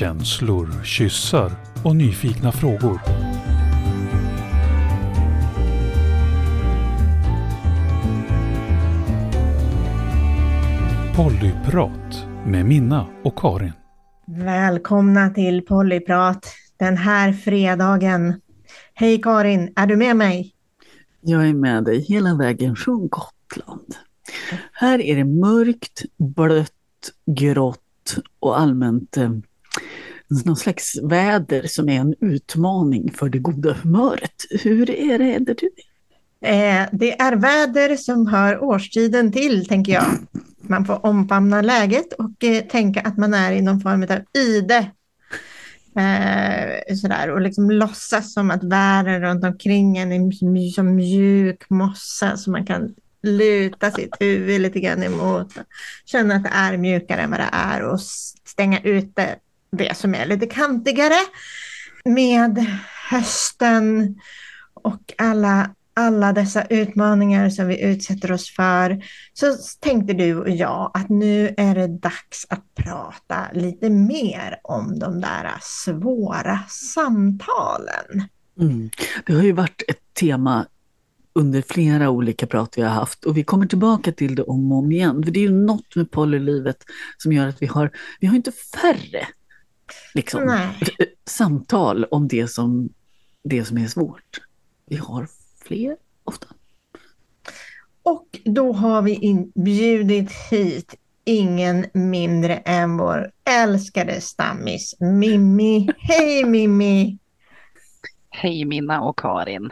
Känslor, kyssar och nyfikna frågor. Pollyprat med Minna och Karin. Välkomna till Pollyprat den här fredagen. Hej Karin, är du med mig? Jag är med dig hela vägen från Gotland. Här är det mörkt, blött, grått och allmänt eh, någon slags väder som är en utmaning för det goda humöret. Hur är det där du Eh, det är väder som hör årstiden till, tänker jag. Man får omfamna läget och eh, tänka att man är i någon form av ide. Eh, sådär, och liksom låtsas som att världen runt omkring en är som mjuk mossa som man kan luta sitt huvud lite grann emot. Känna att det är mjukare än vad det är och stänga ute det som är lite kantigare med hösten och alla alla dessa utmaningar som vi utsätter oss för, så tänkte du och jag att nu är det dags att prata lite mer om de där svåra samtalen. Mm. Det har ju varit ett tema under flera olika prat vi har haft och vi kommer tillbaka till det om och om igen. För det är ju något med polylivet som gör att vi har, vi har inte färre liksom, samtal om det som, det som är svårt. Vi har fler ofta. Och då har vi inbjudit hit ingen mindre än vår älskade stammis Mimmi. Hej Mimmi! Hej Minna och Karin.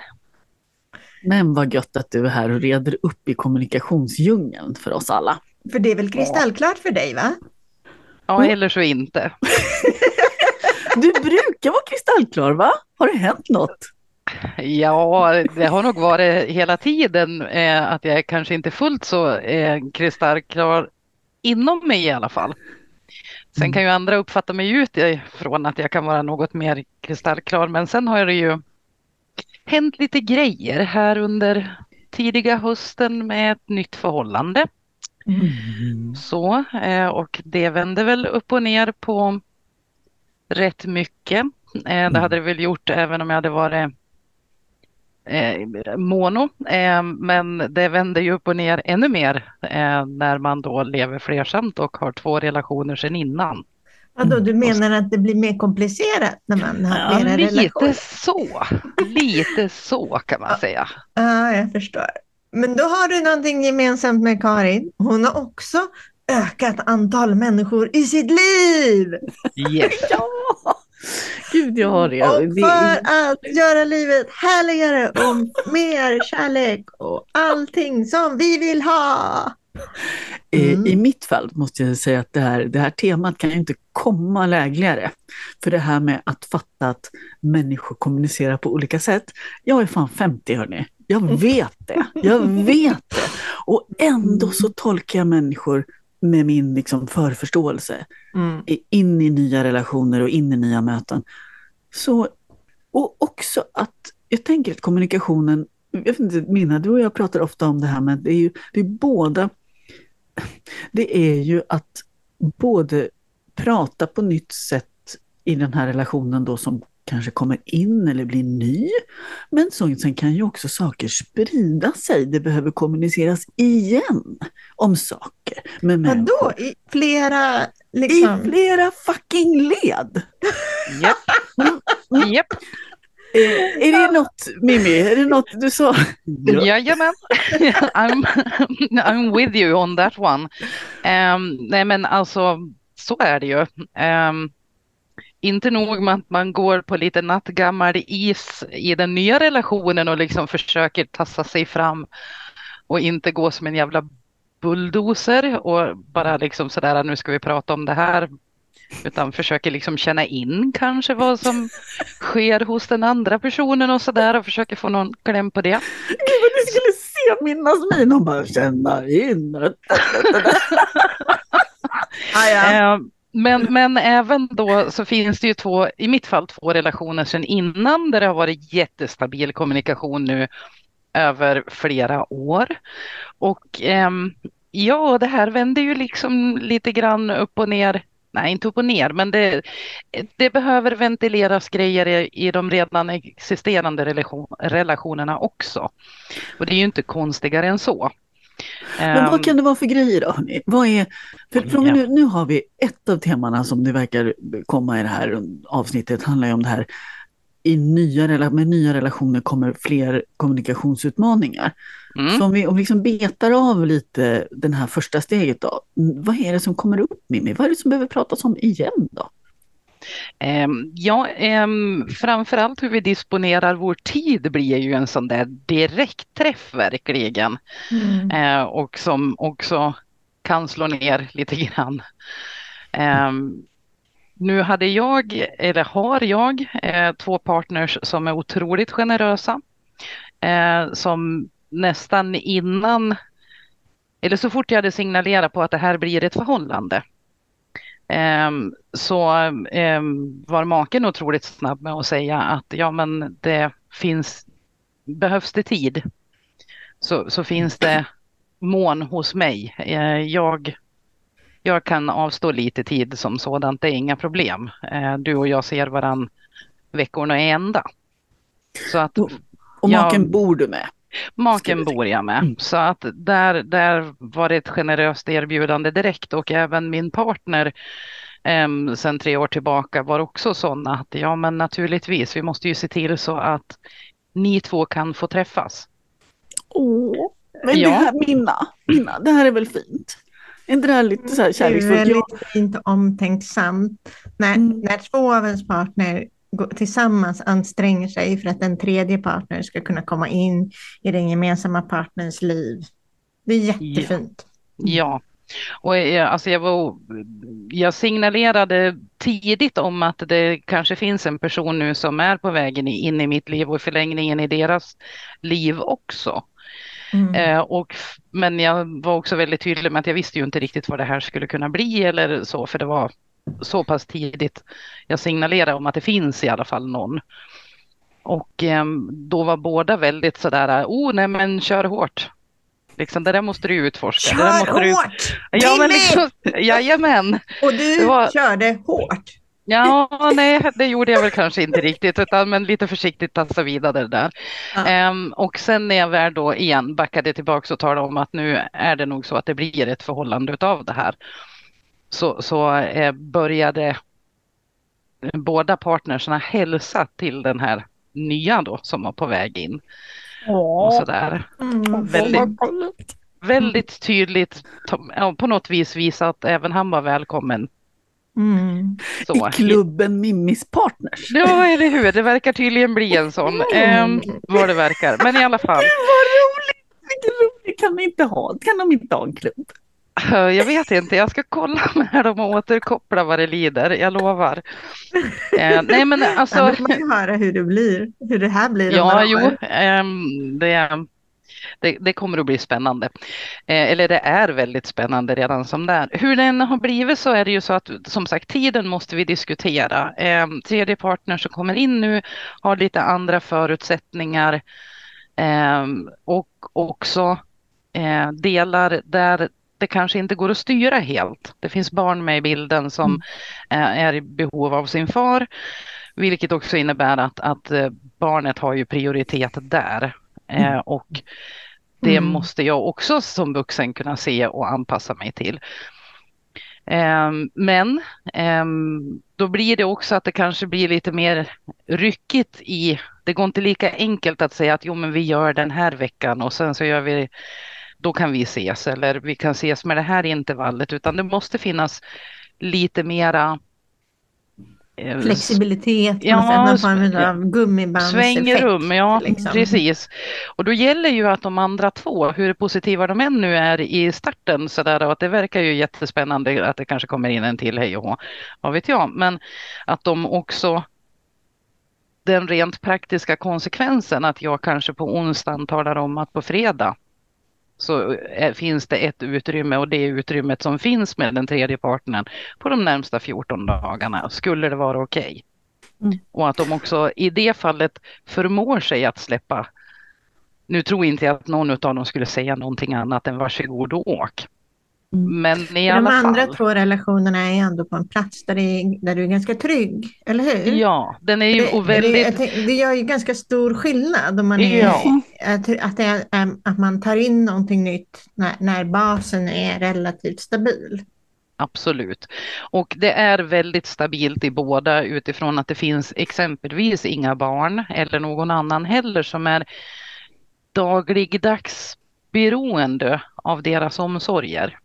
Men vad gött att du är här och reder upp i kommunikationsdjungeln för oss alla. För det är väl kristallklart för dig va? Ja, eller så inte. du brukar vara kristallklar va? Har det hänt något? Ja, det har nog varit hela tiden eh, att jag kanske inte fullt så eh, kristallklar inom mig i alla fall. Sen kan ju andra uppfatta mig utifrån att jag kan vara något mer kristallklar, men sen har det ju hänt lite grejer här under tidiga hösten med ett nytt förhållande. Mm. Så, eh, och det vände väl upp och ner på rätt mycket. Eh, det hade det väl gjort även om jag hade varit eh, mono. Men det vänder ju upp och ner ännu mer när man då lever flersamt och har två relationer sedan innan. Vadå, du menar att det blir mer komplicerat när man har ja, flera lite relationer? Lite så, lite så kan man säga. Ja, jag förstår. Men då har du någonting gemensamt med Karin. Hon har också ökat antal människor i sitt liv. Yes. ja! Gud, jag har det. Och för att göra livet härligare och mer kärlek och allting som vi vill ha. Mm. I mitt fall måste jag säga att det här, det här temat kan ju inte komma lägligare. För det här med att fatta att människor kommunicerar på olika sätt. Jag är fan 50 hörni. Jag vet det. Jag vet det. Och ändå så tolkar jag människor med min liksom förförståelse mm. in i nya relationer och in i nya möten. Så, och också att jag tänker att kommunikationen, jag vet inte, Minna, du och jag pratar ofta om det här med det är ju det är båda, det är ju att både prata på nytt sätt i den här relationen då som kanske kommer in eller blir ny. Men sen kan ju också saker sprida sig. Det behöver kommuniceras igen om saker. Med Vadå? I flera... Liksom... I flera fucking led! Japp. Mm. Yep. Är, är det något, Mimmi, är det något du sa? Ja. Jajamän, I'm, I'm with you on that one. Um, nej men alltså, så är det ju. Um, inte nog med att man går på lite nattgammal is i den nya relationen och liksom försöker tassa sig fram och inte gå som en jävla bulldozer och bara liksom sådär nu ska vi prata om det här utan försöker liksom känna in kanske vad som sker hos den andra personen och sådär och försöker få någon kläm på det. Gud vad du skulle se Minnas min och bara känna in. ah, ja. Men, men även då så finns det ju två, i mitt fall två relationer sedan innan där det har varit jättestabil kommunikation nu över flera år. Och eh, ja, det här vänder ju liksom lite grann upp och ner nej inte upp och ner, men det, det behöver ventileras grejer i, i de redan existerande relation, relationerna också. Och det är ju inte konstigare än så. Men vad ehm, kan det vara för grejer då? Vad är, för, för nu, nu har vi ett av temana som det verkar komma i det här avsnittet handlar ju om det här i nya, med nya relationer kommer fler kommunikationsutmaningar. Mm. Så om vi, om liksom betar av lite det här första steget då, vad är det som kommer upp Mimmi? Vad är det som behöver pratas om igen då? Um, ja, um, framförallt hur vi disponerar vår tid blir ju en sån där direktträff verkligen. Mm. Uh, och som också kan slå ner lite grann. Nu hade jag, eller har jag, eh, två partners som är otroligt generösa. Som nästan innan, eller så fort jag hade signalerat på att det här blir ett förhållande, så eh, var maken otroligt snabb med att säga att ja men det finns, behövs det tid så, så finns det mån hos mig. Eh, jag jag kan avstå lite tid som sådant, det är inga problem. Du och jag ser varann veckorna är ända. Så att, och, och maken jag, bor du med? Maken bor jag med. Mm. Så att där, där var det ett generöst erbjudande direkt och även min partner um, sedan tre år tillbaka var också sådana att ja men naturligtvis, vi måste ju se till så att ni två kan få träffas. Åh, men ja. det här Minna, Minna, det här är väl fint? Är inte det här lite så här kärleksfullt? Det är väldigt fint och omtänksamt. När, mm. när två av ens partner tillsammans anstränger sig för att en tredje partner ska kunna komma in i den gemensamma partners liv. Det är jättefint. Ja, ja. och jag, alltså jag, var, jag signalerade tidigt om att det kanske finns en person nu som är på vägen in i mitt liv och i förlängningen i deras liv också. Mm. Eh, och, men jag var också väldigt tydlig med att jag visste ju inte riktigt vad det här skulle kunna bli eller så, för det var så pass tidigt. Jag signalerade om att det finns i alla fall någon. Och eh, då var båda väldigt sådär, oh nej men kör hårt. Liksom, det där måste du utforska. Kör det måste hårt! Du... Ja, men liksom, jajamän. Och du var... körde hårt. Ja, nej, det gjorde jag väl kanske inte riktigt, utan men lite försiktigt tassa vidare där. Ja. Um, och sen när jag väl då igen backade tillbaka och talade om att nu är det nog så att det blir ett förhållande av det här, så, så eh, började båda partnerserna hälsa till den här nya då som var på väg in. Åh. Och sådär. Mm, väldigt, väldigt tydligt, på något vis visa att även han var välkommen Mm. I klubben Mimmis Partners. Ja, eller hur. Det verkar tydligen bli en sån. Mm. Um, vad det verkar. Men i alla fall. Gud, vad roligt! Vilken roligt. Kan inte ha, kan de inte ha en klubb? Jag vet inte, jag ska kolla med dem och återkoppla vad det lider, jag lovar. Eh, nej men alltså. Ja, man kan höra hur det blir, hur det här blir. Ja, jo, eh, det, det, det, kommer att bli spännande. Eh, eller det är väldigt spännande redan som det är. Hur den har blivit så är det ju så att som sagt tiden måste vi diskutera. Eh, tredje partner som kommer in nu har lite andra förutsättningar eh, och också eh, delar där det kanske inte går att styra helt. Det finns barn med i bilden som mm. är i behov av sin far, vilket också innebär att, att eh, barnet har ju prioritet där. Mm. Eh, och det mm. måste jag också som vuxen kunna se och anpassa mig till. Eh, men eh, då blir det också att det kanske blir lite mer ryckigt i, det går inte lika enkelt att säga att jo men vi gör den här veckan och sen så gör vi, då kan vi ses eller vi kan ses med det här intervallet utan det måste finnas lite mera Eh, Flexibilitet, ja, någon form av gummibandseffekt. Svängrum, ja liksom. precis. Och då gäller ju att de andra två, hur positiva de än nu är i starten, så där, och att det verkar ju jättespännande att det kanske kommer in en till hej och hå, vad vet jag, men att de också den rent praktiska konsekvensen att jag kanske på onsdagen talar om att på fredag så eh, finns det ett utrymme och det utrymmet som finns med den tredje partnern på de närmsta 14 dagarna skulle det vara okej. Okay. Mm. Och att de också i det fallet förmår sig att släppa. Nu tror inte jag att någon av dem skulle säga någonting annat än varsågod och åk. Mm. Men i De alla andra fall. två relationerna är ändå på en plats där, det är, där du är ganska trygg, eller hur? Ja, den är ju Det, det, väldigt... tänk- det gör ju ganska stor skillnad om man är, Ja. att, att, det är, att man tar in någonting nytt när, när basen är relativt stabil. Absolut. Och det är väldigt stabilt i båda utifrån att det finns exempelvis inga barn eller någon annan heller som är dagligdags beroende av deras omsorger.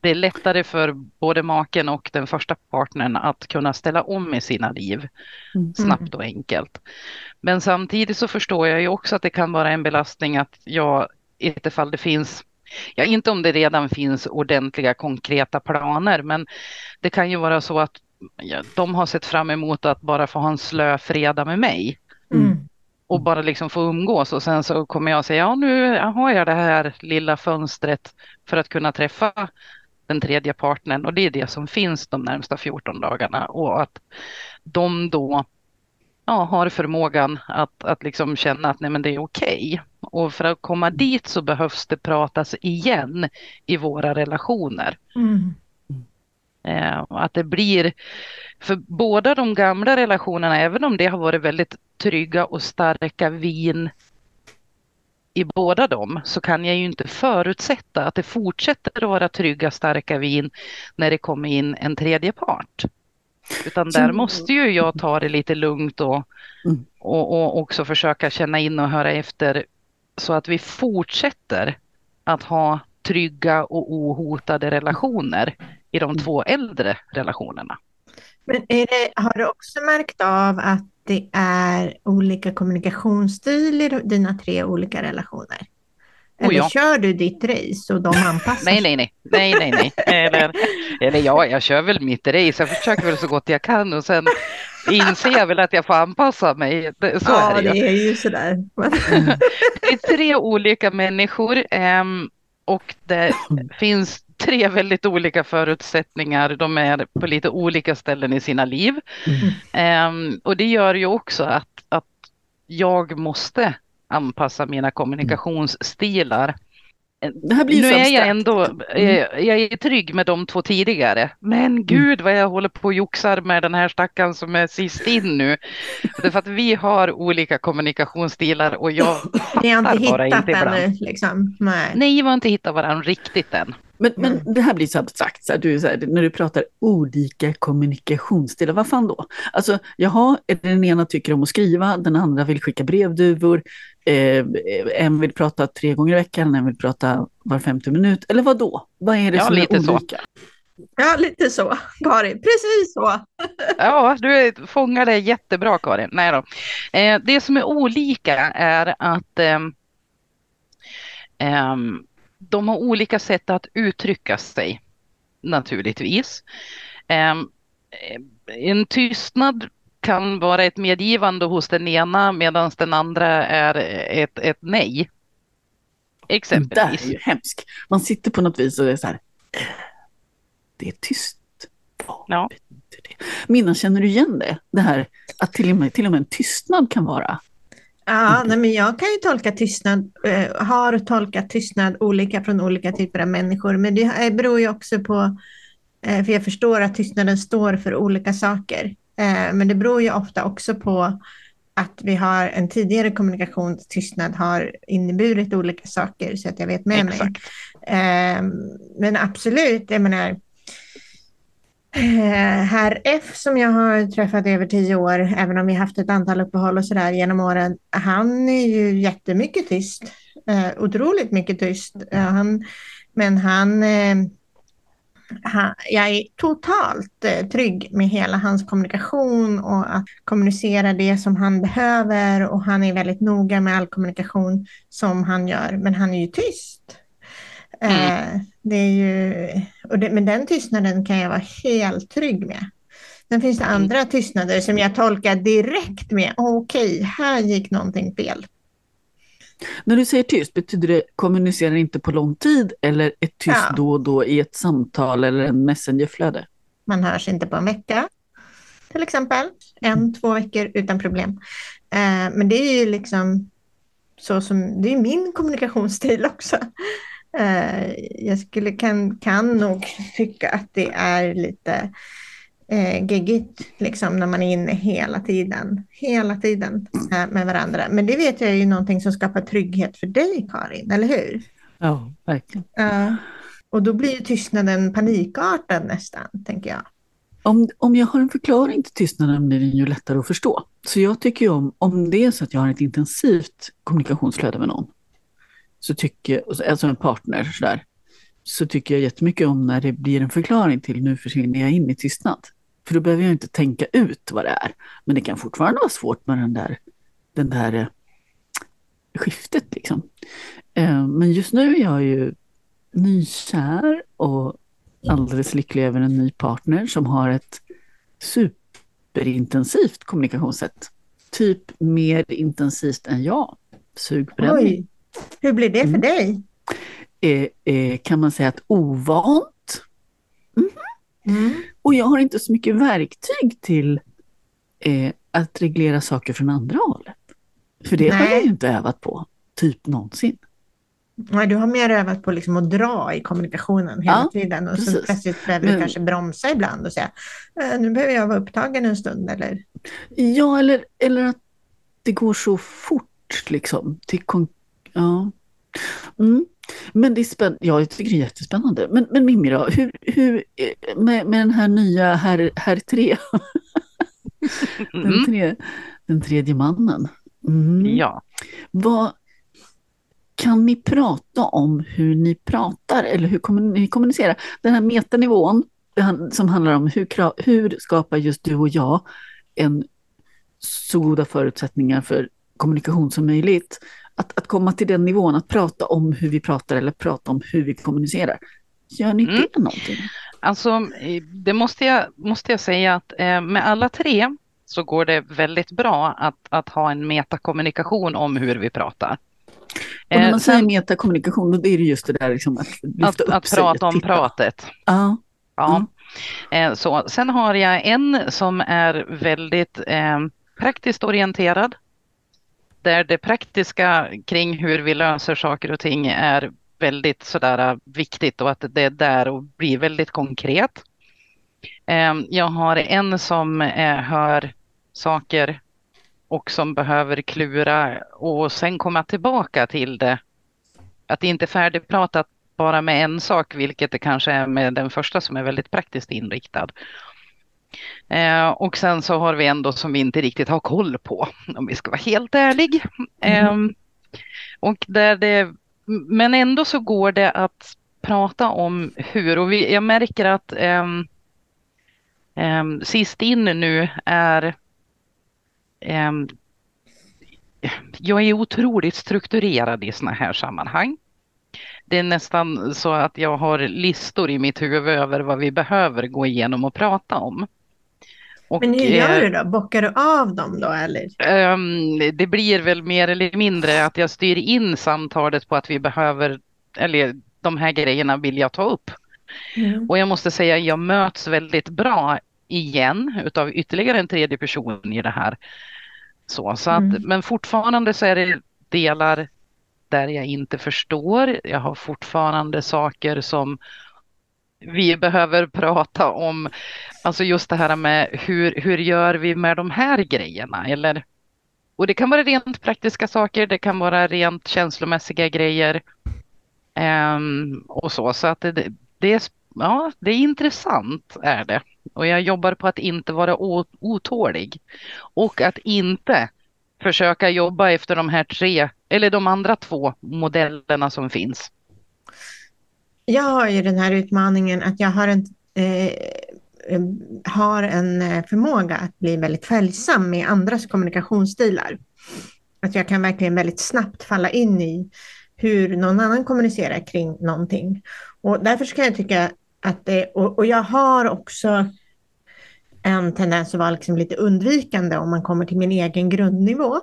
Det är lättare för både maken och den första partnern att kunna ställa om i sina liv Mm. snabbt och enkelt. Men samtidigt så förstår jag ju också att det kan vara en belastning att jag, i ett fall det finns, ja inte om det redan finns ordentliga konkreta planer, men det kan ju vara så att de har sett fram emot att bara få ha en slö fredag med mig Mm och bara liksom få umgås och sen så kommer jag säga ja nu har jag det här lilla fönstret för att kunna träffa den tredje partnern och det är det som finns de närmsta 14 dagarna och att de då ja, har förmågan att, att liksom känna att nej men det är okej. Och för att komma dit så behövs det pratas igen i våra relationer. Mm. Eh, att det blir, för båda de gamla relationerna, även om det har varit väldigt trygga och starka vin i båda dem, så kan jag ju inte förutsätta att det fortsätter att vara trygga, starka vin när det kommer in en tredje part. Utan där måste ju jag ta det lite lugnt och, Mm. och, och också försöka känna in och höra efter så att vi fortsätter att ha trygga och ohotade relationer i de två äldre relationerna. Men det, har du också märkt av att det är olika kommunikationsstil i dina tre olika relationer? Oh Eller ja. kör du ditt race och de anpassar Nej, nej, nej, nej, nej, nej. Eller, eller ja, jag kör väl mitt race. Jag försöker väl så gott jag kan och sen inser jag väl att jag får anpassa mig. Så ja, är det ju. det är ju sådär. Det är tre olika människor ehm, och det finns tre väldigt olika förutsättningar. De är på lite olika ställen i sina liv. Ehm, och det gör ju också att, att jag måste anpassa mina kommunikationsstilar. Nu är jag ändå eh, jag är trygg med de två tidigare. Men gud vad jag håller på och joxar med den här stackaren som är sist in nu. Det är för att vi har olika kommunikationsstilar och jag Ni har inte hittat inte ännu liksom. Nej. Nej, vi har inte hittat varandra riktigt än. Men, men det här blir så abstrakt, så här, du, så här, när du pratar olika kommunikationsstilar, vad fan då? Alltså, jaha, den ena tycker om att skriva, den andra vill skicka brevduvor, eh, en vill prata tre gånger i veckan, en vill prata var femte minut, eller vad då? Vad är det Ja, som är lite så. olika? Ja, lite så, Karin. Precis så. Ja, du fångar det jättebra Karin. Nej då. Eh, det som är olika är att ehm, ehm, de har olika sätt att uttrycka sig naturligtvis. Ehm, eh, en tystnad kan vara ett medgivande hos den ena medan den andra är ett, ett nej. Det där Exempelvis. är ju hemskt. Man sitter på något vis och det är så här, "Eh, det är tyst. Vad Ja. betyder det? Minna, känner du igen det? Det här att till och med, till och med en tystnad kan vara Ja, nej, men jag kan ju tolka tystnad, eh, har tolkat tystnad olika från olika typer av människor, men det eh, beror ju också på, eh, för jag förstår att tystnaden står för olika saker, men det beror ju ofta också på att vi har en tidigare kommunikationstystnad har inneburit olika saker så att jag vet med mig. Exakt. Eh, men absolut, jag menar, eh, herr F som jag har träffat i över tio år, även om vi haft ett antal uppehåll och sådär genom åren, han är ju jättemycket tyst. Eh, otroligt mycket tyst. Eh, han, men eh, han, jag är totalt eh, trygg med hela hans kommunikation och att kommunicera det som han behöver och han är väldigt noga med all kommunikation som han gör, men han är ju tyst. Eh, det är ju, och det, men den tystnaden kan jag vara helt trygg med. Sen finns det andra tystnader som jag tolkar direkt med, okej, här gick någonting fel. När du säger tyst, betyder det kommunicerar inte på lång tid eller ett tyst Ja. då och då i ett samtal eller en messengerflöde? Man hörs inte på en vecka, till exempel. En, två veckor utan problem. Eh, men det är ju liksom så som, det är min kommunikationsstil också. Eh, jag skulle, kan, kan nog tycka att det är lite eh, geggigt liksom, när man är inne hela tiden, hela tiden eh, med varandra. Men det vet jag är ju någonting som skapar trygghet för dig, Karin, eller hur? Ja, verkligen. Uh, och då blir ju tystnaden panikartad nästan, tänker jag. Om, om jag har en förklaring till tystnaden blir den ju lättare att förstå. Så jag tycker ju om, om det är så att jag har ett intensivt kommunikationsflöde med någon, så tycker, alltså en partner sådär, så tycker jag jättemycket om när det blir en förklaring till nu försvinner jag in i tystnad. För då behöver jag inte tänka ut vad det är. Men det kan fortfarande vara svårt med den där, den där eh, skiftet liksom. Eh, men just nu är jag ju nykär och alldeles lycklig över en ny partner som har ett superintensivt kommunikationssätt. Typ mer intensivt än jag. Sugbränning. Oj, hur blir det för mm. dig? Eh, eh, kan man säga att ovant. Mm. Och jag har inte så mycket verktyg till eh, att reglera saker från andra hållet. För det Nej. har jag ju inte övat på, typ någonsin. Nej, du har mer övat på liksom att dra i kommunikationen hela ja, tiden och precis. så plötsligt behöver du Men... kanske bromsa ibland och säga äh, nu behöver jag vara upptagen en stund eller? Ja, eller, eller att det går så fort liksom. Till ja. Mm. Men det är spännande. Ja, jag tycker det är jättespännande. Men, men Mimmi då, hur, hur, med, med den här nya herr, herr 3, den, mm. tre, den tredje mannen. Mm. Ja. Vad, kan ni prata om hur ni pratar eller hur ni kommunicerar? Den här metanivån som handlar om hur, hur skapar just du och jag en så goda förutsättningar för kommunikation som möjligt. Att, att komma till den nivån, att prata om hur vi pratar eller prata om hur vi kommunicerar. Gör ni mm. det någonting? Alltså, det måste jag, måste jag säga att eh, med alla tre så går det väldigt bra att, att ha en metakommunikation om hur vi pratar. Och när man eh, säger metakommunikation, då är det just det där liksom att lyfta att, upp att sig, prata om pratet. Ja. ja. Mm. Så, sen har jag en som är väldigt eh, praktiskt orienterad. Där det praktiska kring hur vi löser saker och ting är väldigt sådär äh, viktigt och att det är där och blir väldigt konkret. Ehm, jag har en som äh, hör saker och som behöver klura och sen komma tillbaka till det. Att det inte är färdigpratat bara med en sak, vilket det kanske är med den första som är väldigt praktiskt inriktad. Eh, och sen så har vi ändå som vi inte riktigt har koll på, om vi ska vara helt ärlig. Mm. Eh, och där det, men ändå så går det att prata om hur, och vi, jag märker att eh, sist in nu är Ehm, jag är otroligt strukturerad i sådana här sammanhang. Det är nästan så att jag har listor i mitt huvud över vad vi behöver gå igenom och prata om. Och, Men hur gör eh, du då? Bockar du av dem då eller? Um, det blir väl mer eller mindre att jag styr in samtalet på att vi behöver, eller de här grejerna vill jag ta upp. Mm. Och jag måste säga, jag möts väldigt bra igen utav ytterligare en tredje person i det här. Så, så att, mm. Men fortfarande så är det delar där jag inte förstår. Jag har fortfarande saker som vi behöver prata om. Alltså just det här med hur, hur gör vi med de här grejerna? Eller, och det kan vara rent praktiska saker, det kan vara rent känslomässiga grejer. Um, och så, så att det, det, är, ja, det är intressant är det. Och jag jobbar på att inte vara otålig. Och att inte försöka jobba efter de här tre, eller de andra två modellerna som finns. Jag har ju den här utmaningen att jag har en, eh, eh har en eh, förmåga att bli väldigt följsam med andras kommunikationsstilar. Att jag kan verkligen väldigt snabbt falla in i hur någon annan kommunicerar kring någonting. Och därför kan jag tycka att det, och, och jag har också en tendens att vara liksom lite undvikande om man kommer till min egen grundnivå.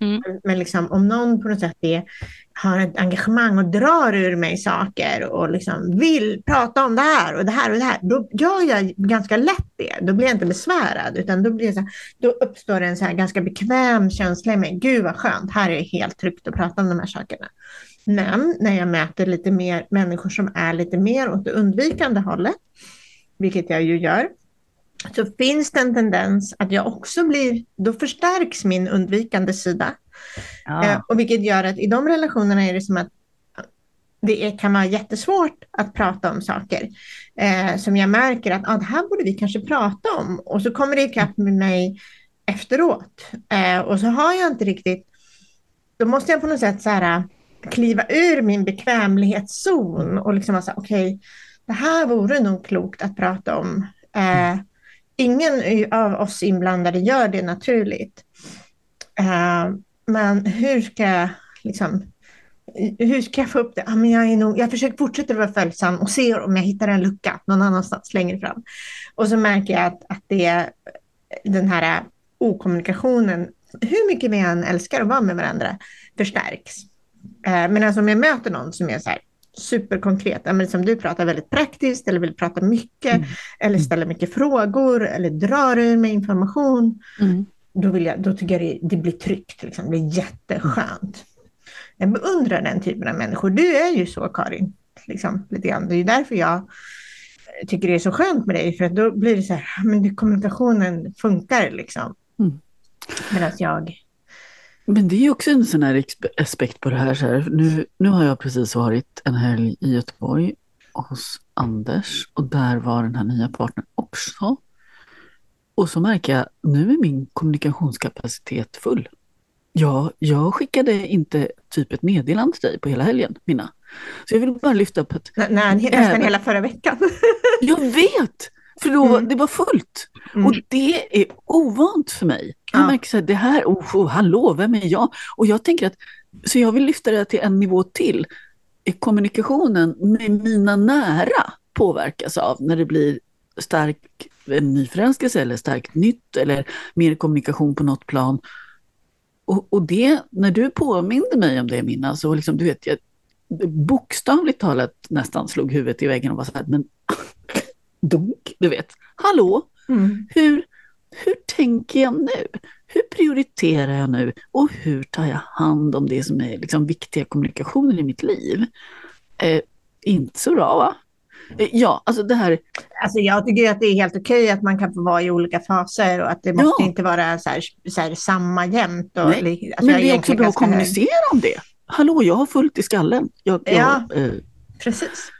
Mm. Men liksom, om någon på något sätt är, har ett engagemang och drar ur mig saker och liksom vill prata om det här och det här och det här, då gör jag ganska lätt det. Då blir jag inte besvärad, utan då, blir så här, då uppstår en så här ganska bekväm känsla i mig. Gud vad skönt, här är det helt tryggt att prata om de här sakerna. Men när jag möter lite mer människor som är lite mer åt det undvikande hållet, vilket jag ju gör, så finns det en tendens att jag också blir, då förstärks min undvikande sida. Ja. Eh, och vilket gör att i de relationerna är det som att det är, kan vara jättesvårt att prata om saker eh, som jag märker att ah, det här borde vi kanske prata om. Och så kommer det ikapp med mig efteråt. Eh, och så har jag inte riktigt, då måste jag på något sätt så här, kliva ur min bekvämlighetszon och liksom vara så okej, okay, det här vore nog klokt att prata om. Eh, ingen av oss inblandade gör det naturligt. Eh, men hur ska jag liksom, hur ska jag få upp det? Ja, men jag, är nog, jag försöker fortsätta vara följsam och se om jag hittar en lucka någon annanstans längre fram. Och så märker jag att, att det, den här okommunikationen, hur mycket vi än älskar att vara med varandra, förstärks. Eh, men alltså om jag möter någon som är så här, superkonkret, men som du pratar väldigt praktiskt eller vill prata mycket mm. eller ställa mycket frågor eller drar ur med information, mm. då, vill jag, då tycker jag det, det blir tryggt, liksom. det blir jätteskönt. Jag beundrar den typen av människor. Du är ju så Karin, liksom, lite grann. det är därför jag tycker det är så skönt med dig, för då blir det så här, men kommunikationen funkar liksom. Mm. Medan jag men det är också en sån här aspekt på det här. Så här. Nu, nu har jag precis varit en helg i Göteborg hos Anders och där var den här nya partnern också. Och så märker jag, nu är min kommunikationskapacitet full. Ja, jag skickade inte typ ett meddelande till dig på hela helgen, Minna. Så jag vill bara lyfta upp att... Nej, nästan hela förra veckan. jag vet! För då, mm. det var fullt. Mm. Och det är ovant för mig. Jag ja. märker att det här, oh, oh, hallå, vem är jag? Och jag tänker att, så jag vill lyfta det till en nivå till. Kommunikationen med mina nära påverkas av när det blir stark en nyförälskelse eller starkt nytt eller mer kommunikation på något plan. Och, och det, när du påminde mig om det Minna, så liksom, du vet, jag bokstavligt talat nästan slog huvudet i väggen och var så här, men dunk, du vet. Hallå, mm. hur, hur tänker jag nu? Hur prioriterar jag nu? Och hur tar jag hand om det som är liksom viktiga kommunikationer i mitt liv? Eh, inte så bra va? Eh, ja, alltså det här... Alltså jag tycker att det är helt okej att man kan få vara i olika faser och att det måste ja. inte vara så här, så här samma jämt. Och, alltså Men det är också bra att kommunicera om det. Hallå, jag har fullt i skallen. Jag, ja, eh, precis.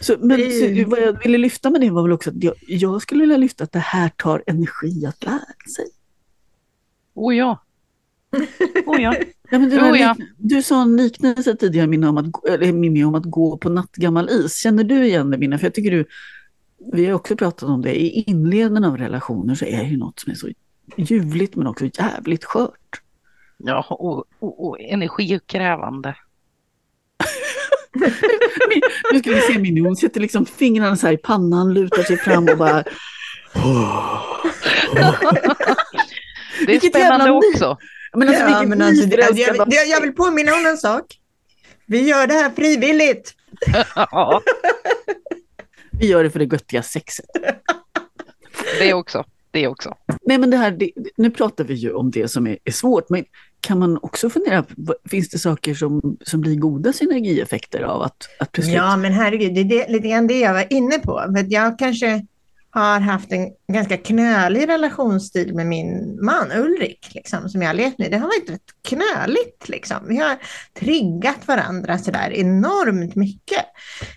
Så, men så, vad jag ville lyfta med det var väl också att jag, jag, skulle vilja lyfta att det här tar energi att lära sig. Oh ja. Oh ja. ja, men du, oh ja. du sa en liknelse tidigare Minna, om att, eller, Mimmi, om att gå på nattgammal is. Känner du igen det Minna? För jag tycker du, vi har också pratat om det, i inledningen av relationer så är det ju något som är så ljuvligt men också jävligt skört. Ja, och, och, och energikrävande. nu ska vi se min hon sätter liksom fingrarna så här i pannan, lutar sig fram och bara... det är spännande också. Men alltså, ja, men alltså, det, jag, jag, jag vill påminna om en sak. Vi gör det här frivilligt. Vi gör det för det göttiga sexet. Det också. Det också. Nej, men det här, det, nu pratar vi ju om det som är, är svårt, men kan man också fundera, finns det saker som, som blir goda synergieffekter av att, att plötsligt... Ja, men herregud, det är det, lite grann det jag var inne på. För jag kanske har haft en ganska knölig relationsstil med min man Ulrik, liksom, som jag har levt med. Det har varit rätt knöligt. Liksom. Vi har triggat varandra så där enormt mycket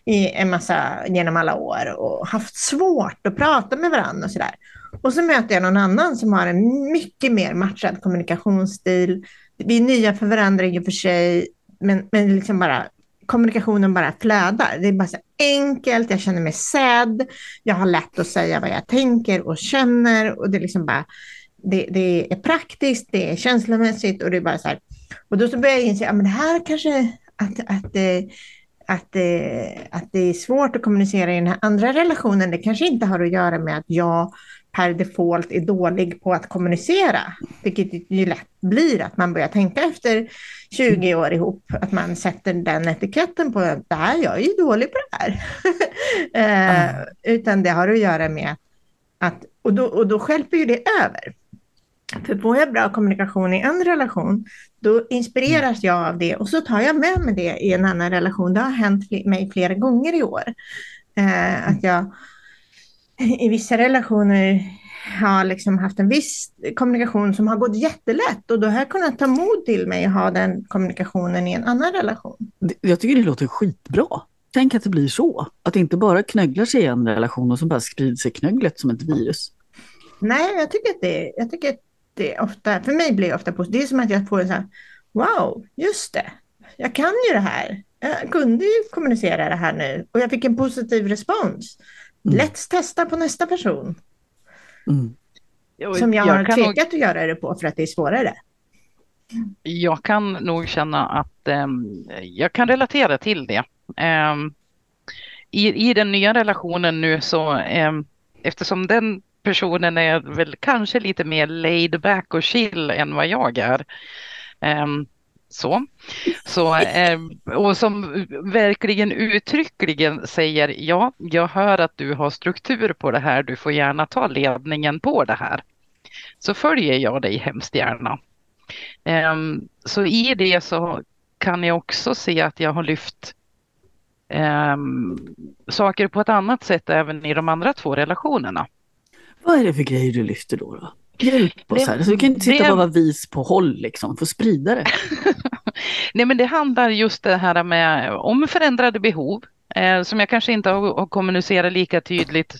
i en massa, genom alla år och haft svårt att prata med varandra och så där. Och så möter jag någon annan som har en mycket mer matchad kommunikationsstil. Vi är nya för varandra i och för sig, men, men liksom bara kommunikationen bara flödar. Det är bara så enkelt, jag känner mig sedd, jag har lätt att säga vad jag tänker och känner och det är liksom bara, det, det är praktiskt, det är känslomässigt och det är bara så här. Och då så börjar jag inse, ja men det här kanske, att, att, eh, att, att, att det är svårt att kommunicera i den här andra relationen, det kanske inte har att göra med att jag per default är dålig på att kommunicera, vilket ju lätt blir att man börjar tänka efter 20 år ihop, att man sätter den etiketten på att jag är ju dålig på det här. eh, mm. Utan det har att göra med att, och då, och då skälper ju det över. För får jag bra kommunikation i en relation, då inspireras jag av det och så tar jag med mig det i en annan relation. Det har hänt mig flera gånger i år. Eh, att jag i vissa relationer har liksom haft en viss kommunikation som har gått jättelätt och då har jag kunnat ta mod till mig och ha den kommunikationen i en annan relation. Jag tycker det låter skitbra. Tänk att det blir så. Att det inte bara knögglar sig i en relation och så bara sprider sig knögglet som ett virus. Nej, jag tycker att det, jag tycker att det ofta, för mig blir det ofta positivt. Det är som att jag får en sån här, wow, just det, jag kan ju det här. Jag kunde ju kommunicera det här nu och jag fick en positiv respons. Mm. Let's testa på nästa person. Mm. Som jag, jag har tvekat nog... att göra det på för att det är svårare. Jag kan nog känna att um, jag kan relatera till det. Um, i, I den nya relationen nu så um, eftersom den personen är väl kanske lite mer laid back och chill än vad jag är. Så. så eh, och som verkligen uttryckligen säger ja, jag hör att du har struktur på det här, du får gärna ta ledningen på det här. Så följer jag dig hemskt gärna. Eh, så i det så kan jag också se att jag har lyft ehm, saker på ett annat sätt även i de andra två relationerna. Vad är det för grejer du lyfter då? då? Hjälp oss det, här. Så vi kan inte sitta det... och vara vis på håll, liksom. få sprida det. Nej, men det handlar just det här med om förändrade behov eh, som jag kanske inte har, har kommunicerat lika tydligt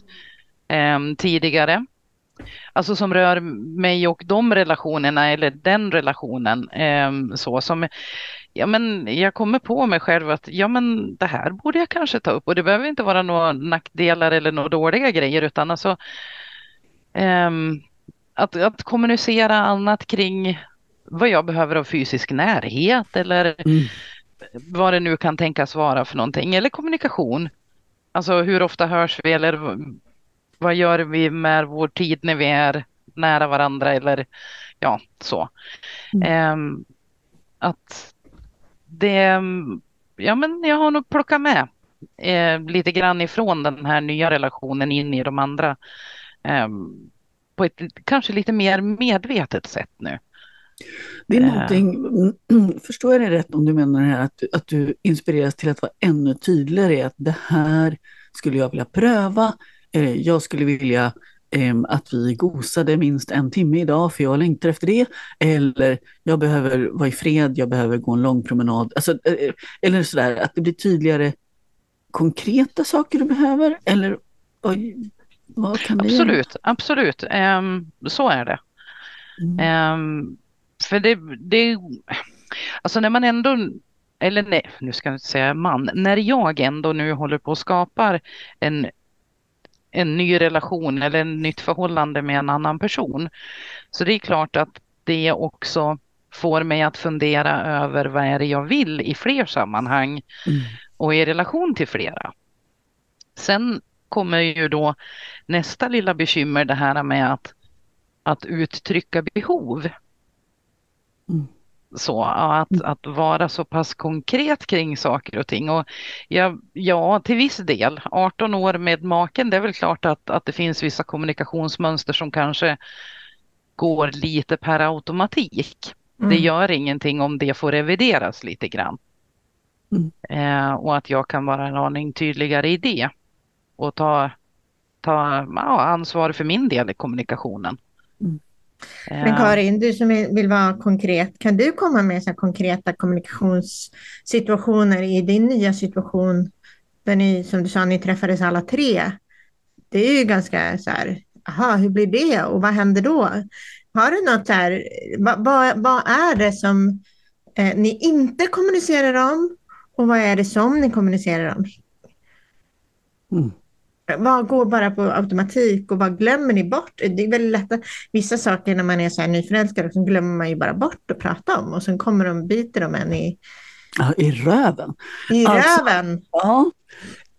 eh, tidigare. Alltså som rör mig och de relationerna eller den relationen. Eh, så som, ja, men jag kommer på mig själv att ja, men det här borde jag kanske ta upp och det behöver inte vara några nackdelar eller några dåliga grejer utan alltså Um, att, att kommunicera annat kring vad jag behöver av fysisk närhet eller mm. vad det nu kan tänkas vara för någonting. Eller kommunikation. Alltså hur ofta hörs vi eller vad gör vi med vår tid när vi är nära varandra eller ja, så. Mm. Um, att det, ja men jag har nog plockat med eh, lite grann ifrån den här nya relationen in i de andra Ehm, på ett kanske lite mer medvetet sätt nu. Det är någonting, ehm. förstår jag det rätt om du menar det här att, att du inspireras till att vara ännu tydligare att det här skulle jag vilja pröva. Eh, jag skulle vilja ehm, att vi gosade minst en timme idag för jag längtar efter det. Eller jag behöver vara i fred, jag behöver gå en lång promenad. Alltså, eh, eller sådär, att det blir tydligare konkreta saker du behöver. Eller absolut, absolut. Um, så är det. Mm. Um, för det, det, alltså när man ändå, eller nej, nu ska jag inte säga man, när jag ändå nu håller på och skapar en, en ny relation eller en nytt förhållande med en annan person. Så det är klart att det också får mig att fundera över vad är det jag vill i fler sammanhang mm. och i relation till flera. Sen kommer ju då nästa lilla bekymmer det här med att, att uttrycka behov. Mm. Så att, mm. att vara så pass konkret kring saker och ting. Och ja, ja, till viss del. 18 år med maken, det är väl klart att, att det finns vissa kommunikationsmönster som kanske går lite per automatik. Mm. Det gör ingenting om det får revideras lite grann. Mm. Eh, och att jag kan vara en aning tydligare i det och ta, ta ja, ansvar för min del i kommunikationen. Mm. Men Karin, du som vill vara konkret, kan du komma med så konkreta kommunikationssituationer i din nya situation där ni, som du sa, ni träffades alla tre? Det är ju ganska så här, aha, hur blir det och vad händer då? Har du något så här, vad, vad, vad är det som eh, ni inte kommunicerar om och vad är det som ni kommunicerar om? Mm vad går bara på automatik och vad glömmer ni bort? Det är väldigt lätt att vissa saker när man är så här nyförälskad så glömmer man ju bara bort att prata om och sen kommer de biter de en i... Ja, i röven. I alltså, röven. Ja,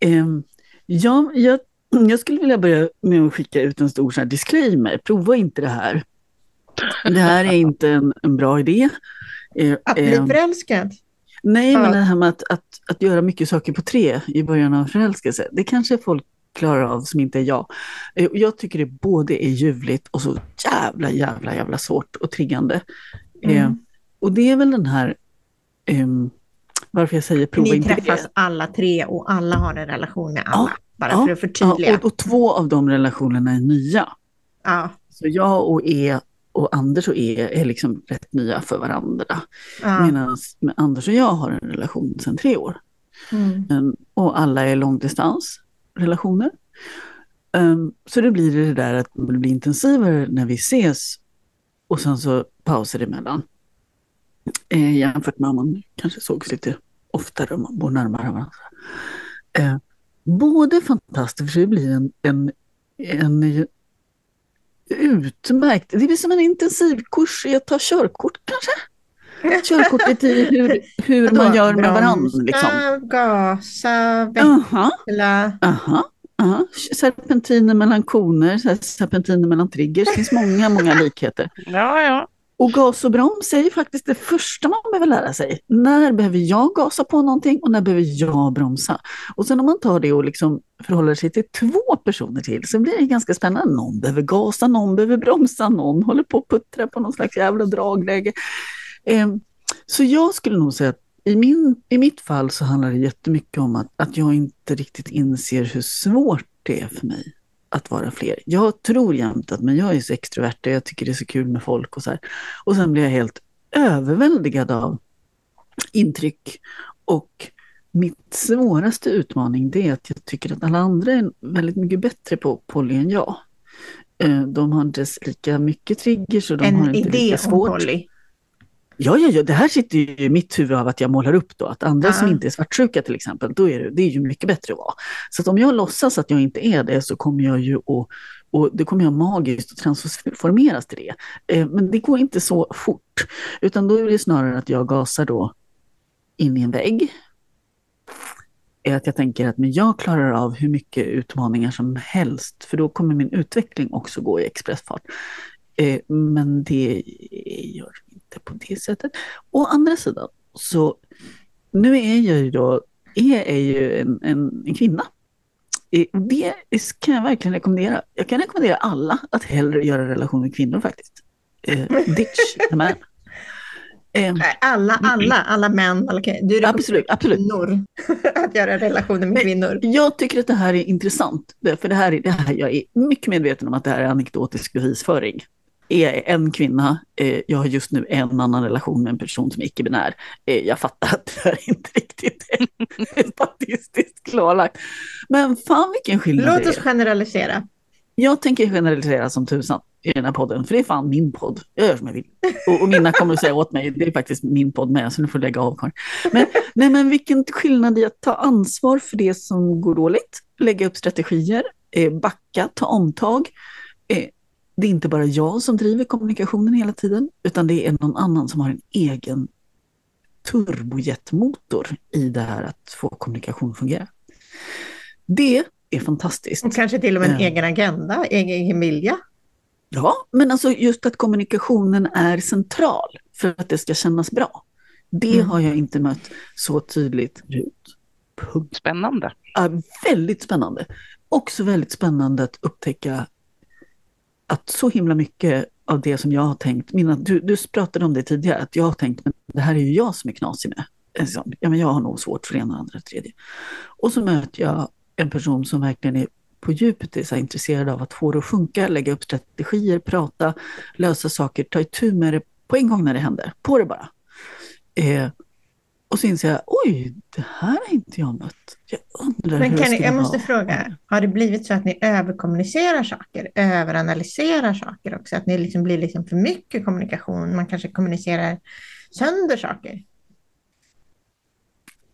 um, ja jag, jag skulle vilja börja med att skicka ut en stor så här disclaimer. Prova inte det här. Det här är inte en, en bra idé. Uh, att bli um, förälskad? Nej, ja. men det här med att, att, att göra mycket saker på tre i början av förälskelse, det kanske folk klarar av som inte är jag. Eh, Jag tycker det både är ljuvligt och så jävla, jävla, jävla svårt och triggande. Mm. Eh, och det är väl den här, ehm, varför jag säger prova Ni inte träffas det. alla tre och alla har en relation med alla. bara ja, för att förtydliga. Ja, och, och två av de relationerna är nya. Ja, Så jag och E och Anders och E är liksom rätt nya för varandra. ja. Medan Anders och jag har en relation sedan tre år. Mm. Um, och alla är relationer. Um, så det blir det där att det blir intensivare när vi ses och sen så pauser emellan. Eh, jämfört med om man kanske sågs lite oftare om man bor närmare varandra. Eh, både fantastiskt, för det blir en, en, en utmärkt, det blir som en intensivkurs i att ta körkort kanske. Körkortet i hur, hur man gör med varandra. Liksom. gasa, Aha. växla. Aha, aha. Serpentiner mellan koner, serpentiner mellan triggers. Det finns många, många likheter. Ja, ja. Och gas och broms är ju faktiskt det första man behöver lära sig. När behöver jag gasa på någonting och när behöver jag bromsa? Och sen om man tar det och liksom förhåller sig till två personer till så blir det ganska spännande. Någon behöver gasa, någon behöver bromsa, någon håller på att puttra på någon slags jävla dragläge. Ehm, så jag skulle nog säga att i, min, i mitt fall så handlar det jättemycket om att, att jag inte riktigt inser hur svårt det är för mig att vara fler. Jag tror jämt att men jag är så extrovert och jag tycker det är så kul med folk och så här. Och sen blir jag helt överväldigad av intryck. Och mitt svåraste utmaning det är att jag tycker att alla andra är väldigt mycket bättre på poly än jag. Eh, De har inte lika mycket triggers och de har En inte idé lika om svårt. poly. Ja, ja, ja, det här sitter ju i mitt huvud av att jag målar upp då, att andra Ja. som inte är svartsjuka till exempel, då är det, det är ju mycket bättre att vara. Så att om jag låtsas att jag inte är det så kommer jag ju att, och det kommer jag magiskt att transformeras till det. Eh, men det går inte så fort, utan då är det snarare att jag gasar då in i en vägg. Är att jag tänker att men jag klarar av hur mycket utmaningar som helst, för då kommer min utveckling också gå i expressfart. Eh, men det gör inte på det sättet. Å andra sidan, så nu är jag ju då, är, är ju en, en, en kvinna. Det kan jag verkligen rekommendera. Jag kan rekommendera alla att hellre göra relation med kvinnor faktiskt. Eh, ditch the man. Eh, Alla, alla, alla män. Alla, kvinnor. du absolut, absolut. kvinnor att göra relationer med kvinnor. Jag tycker att det här är intressant, för det här, är- det här, jag är mycket medveten om att det här är anekdotisk bevisföring. Är en kvinna, eh, jag har just nu en annan relation med en person som är icke-binär. Eh, jag fattar att det här inte riktigt är statistiskt klarlagt. Men fan vilken skillnad Låt det oss är. generalisera. Jag tänker generalisera som tusan i den här podden, för det är fan min podd. Jag gör som jag vill. Och, och mina kommer att säga åt mig, det är faktiskt min podd med, så nu får du lägga av Karin. Men, nej, men vilken skillnad i att ta ansvar för det som går dåligt, lägga upp strategier, eh, backa, ta omtag. Eh, det är inte bara jag som driver kommunikationen hela tiden, utan det är någon annan som har en egen turbojetmotor i det här att få kommunikation att fungera. Det är fantastiskt. Och kanske till och med en Ja. egen agenda, egen, vilja. Ja, men alltså just att kommunikationen är central för att det ska kännas bra. Det Mm. har jag inte mött så tydligt förut. Spännande. Ja, väldigt spännande. Också väldigt spännande att upptäcka att så himla mycket av det som jag har tänkt, mina, du, du pratade om det tidigare, att jag har tänkt men det här är ju jag som är knasig med. Liksom, ja, men jag har nog svårt för det ena andra och tredje. Och så möter jag en person som verkligen är på djupet är så intresserad av att få det att funka, lägga upp strategier, prata, lösa saker, ta itu med det på en gång när det händer. På det bara. Eh, och så inser jag, oj, det här har inte jag mött. Jag undrar Men hur kan det ni, jag måste vara. fråga, har det blivit så att ni överkommunicerar saker, överanalyserar saker också? Att ni liksom blir liksom för mycket kommunikation, man kanske kommunicerar sönder saker?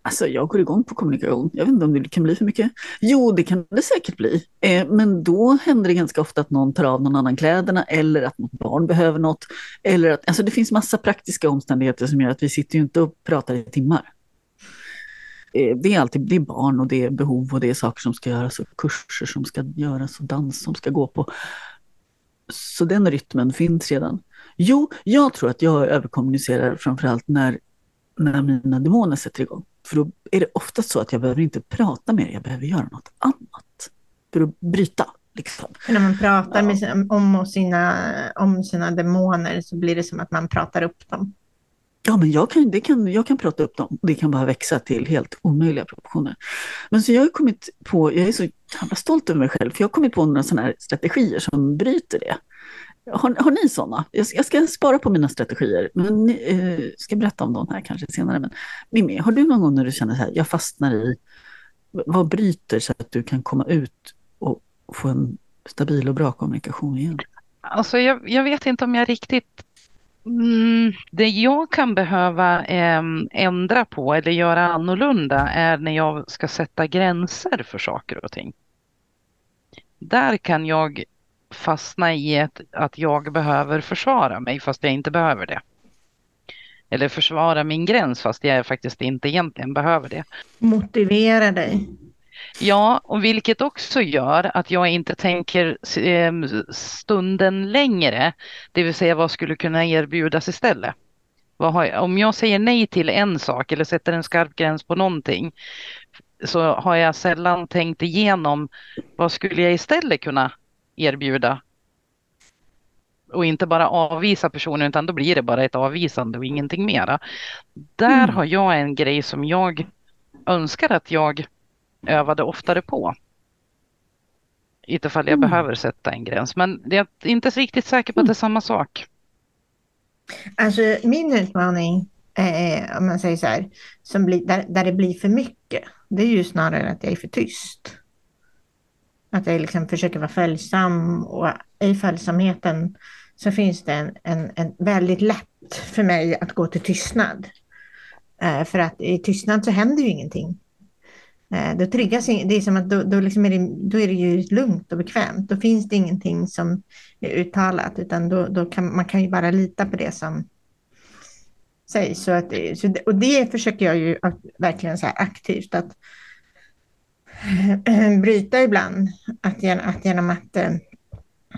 Alltså jag går igång på kommunikation. Jag vet inte om det kan bli för mycket. Jo, det kan det säkert bli. Eh, men då händer det ganska ofta att någon tar av någon annan kläderna eller att något barn behöver något. Eller att, alltså det finns massa praktiska omständigheter som gör att vi sitter ju inte och pratar i timmar. Eh, det är alltid det är barn och det är behov och det är saker som ska göras och kurser som ska göras och dans som ska gå på. Så den rytmen finns redan. Jo, jag tror att jag överkommunicerar framförallt när, när mina demoner sätter igång. För då är det ofta så att jag behöver inte prata mer, jag behöver göra något annat. för att bryta. Liksom. När man pratar ja. med, om, sina, om sina demoner så blir det som att man pratar upp dem. Ja, men jag kan, det kan, jag kan prata upp dem. Det kan bara växa till helt omöjliga proportioner. Men så jag har kommit på, jag är så jävla stolt över mig själv, för jag har kommit på några sådana här strategier som bryter det. Har, har ni sådana? Jag, jag, ska spara på mina strategier, men ni, eh, ska berätta om dem här kanske senare. Men Mimmi, har du någon gång när du känner så här, jag fastnar i, vad bryter så att du kan komma ut och få en stabil och bra kommunikation igen? Alltså jag, jag vet inte om jag riktigt Mm, det jag kan behöva eh, ändra på eller göra annorlunda är när jag ska sätta gränser för saker och ting. Där kan jag fastna i ett, att jag behöver försvara mig fast jag inte behöver det. Eller försvara min gräns fast jag faktiskt inte egentligen behöver det. Motivera dig. Ja, och vilket också gör att jag inte tänker ehm, stunden längre, det vill säga vad skulle kunna erbjudas istället. Jag, om jag säger nej till en sak eller sätter en skarp gräns på någonting så har jag sällan tänkt igenom vad skulle jag istället kunna erbjuda och inte bara avvisa personen utan då blir det bara ett avvisande och ingenting mera. Där mm. har jag en grej som jag önskar att jag övade oftare på. Ifall jag mm. behöver sätta en gräns. Men jag är inte riktigt säker på att det är samma sak. Alltså min utmaning, eh, om man säger så här, som blir, där, där det blir för mycket, det är ju snarare att jag är för tyst. Att jag liksom försöker vara följsam och i följsamheten så finns det en, en, en väldigt lätt för mig att gå till tystnad. Eh, för att i tystnad så händer ju ingenting. Eh, då triggas det är som att då, då, liksom är det, då är det ju lugnt och bekvämt. Då finns det ingenting som är uttalat utan då, då kan man kan ju bara lita på det som sägs. Så att, så och det försöker jag ju att, verkligen så aktivt att bryta ibland. Att, att genom att äh,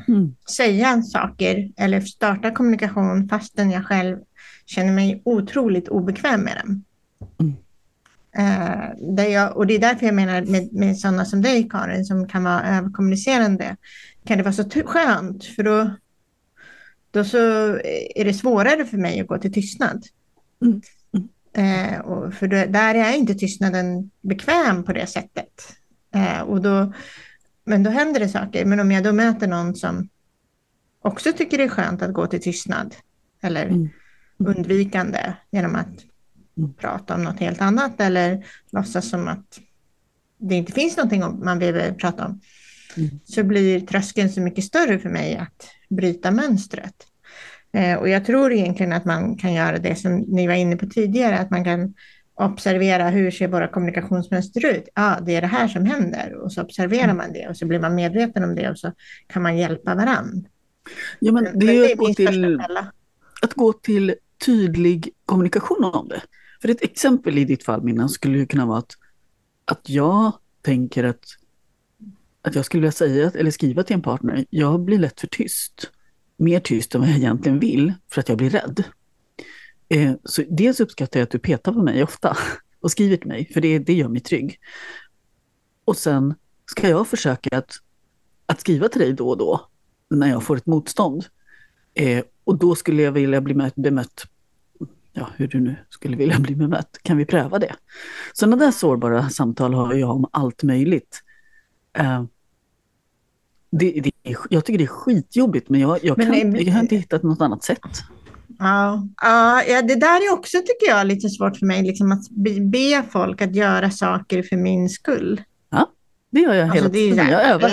mm. säga saker eller starta kommunikation fastän jag själv känner mig otroligt obekväm med den. Mm. Eh, där jag, och det är därför jag menar med, med sådana som dig Karin som kan vara överkommunicerande kan det vara så skönt för då, då så är det svårare för mig att gå till tystnad. Mm. Eh, för då, där är inte tystnaden bekväm på det sättet. Eh, och då, men då händer det saker. Men om jag då möter någon som också tycker det är skönt att gå till tystnad eller mm. undvikande genom att prata om något helt annat eller låtsas som att det inte finns någonting man behöver prata om, mm. så blir tröskeln så mycket större för mig att bryta mönstret. Eh, och jag tror egentligen att man kan göra det som ni var inne på tidigare, att man kan observera hur ser våra kommunikationsmönster ut? Ja, det är det här som händer och så observerar mm. man det och så blir man medveten om det och så kan man hjälpa varandra. Ja, men det är, men det är att, gå till, att gå till tydlig kommunikation om det. För ett exempel i ditt fall, Minna, skulle ju kunna vara att, att jag tänker att, att jag skulle vilja säga eller skriva till en partner, jag blir lätt för tyst. Mer tyst än vad jag egentligen vill, för att jag blir rädd. Eh, så dels uppskattar jag att du petar på mig ofta och skriver till mig, för det, det gör mig trygg. Och sen ska jag försöka att, att skriva till dig då och då, när jag får ett motstånd. Eh, och då skulle jag vilja bli bemött ja, hur du nu skulle vilja bli bemött. Kan vi pröva det? Sådana där sårbara samtal har jag om allt möjligt. Eh, det, det, jag tycker det är skitjobbigt men jag, jag, kan, men, jag har inte hittat något annat sätt. Ja, ja, det där är också tycker jag lite svårt för mig, liksom att be folk att göra saker för min skull. Ja, det gör jag hela alltså, tiden. Jag övar.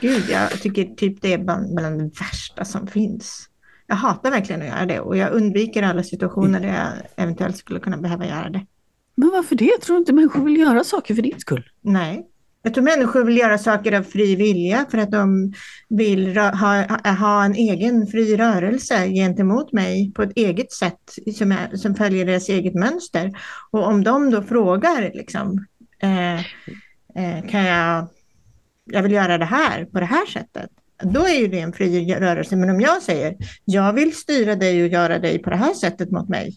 Gud, jag tycker typ det är bland, bland det värsta som finns jag hatar verkligen att göra det och jag undviker alla situationer där jag eventuellt skulle kunna behöva göra det. Men varför det? Tror inte människor vill göra saker för din skull. Nej. Jag tror människor vill göra saker av fri vilja för att de vill ha, ha en egen fri rörelse gentemot mig på ett eget sätt som, är, som följer deras eget mönster. Och om de då frågar liksom, eh, eh, kan jag, jag vill göra det här på det här sättet då är ju det en fri rörelse. Men om jag säger, jag vill styra dig och göra dig på det här sättet mot mig,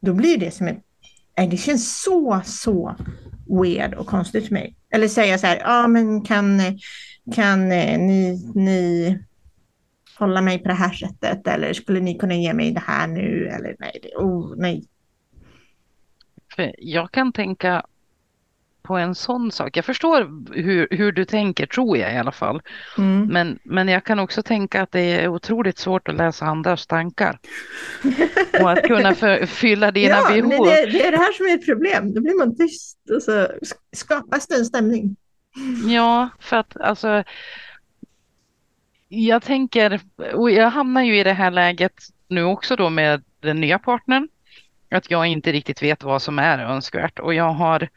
då blir det som ett, det känns så, så weird och konstigt för mig. Eller säga så här, ja men kan, kan eh, ni, ni hålla mig på det här sättet eller skulle ni kunna ge mig det här nu eller nej, det, oh, nej. För jag kan tänka på en sån sak. Jag förstår hur, hur du tänker, tror jag i alla fall. Mm. Men, men jag kan också tänka att det är otroligt svårt att läsa andras tankar. Och att kunna för, fylla dina ja, behov. Det, det är det här som är ett problem. Då blir man tyst och så skapas det en stämning. Ja, för att alltså jag tänker, och jag hamnar ju i det här läget nu också då med den nya partnern, att jag inte riktigt vet vad som är önskvärt och jag har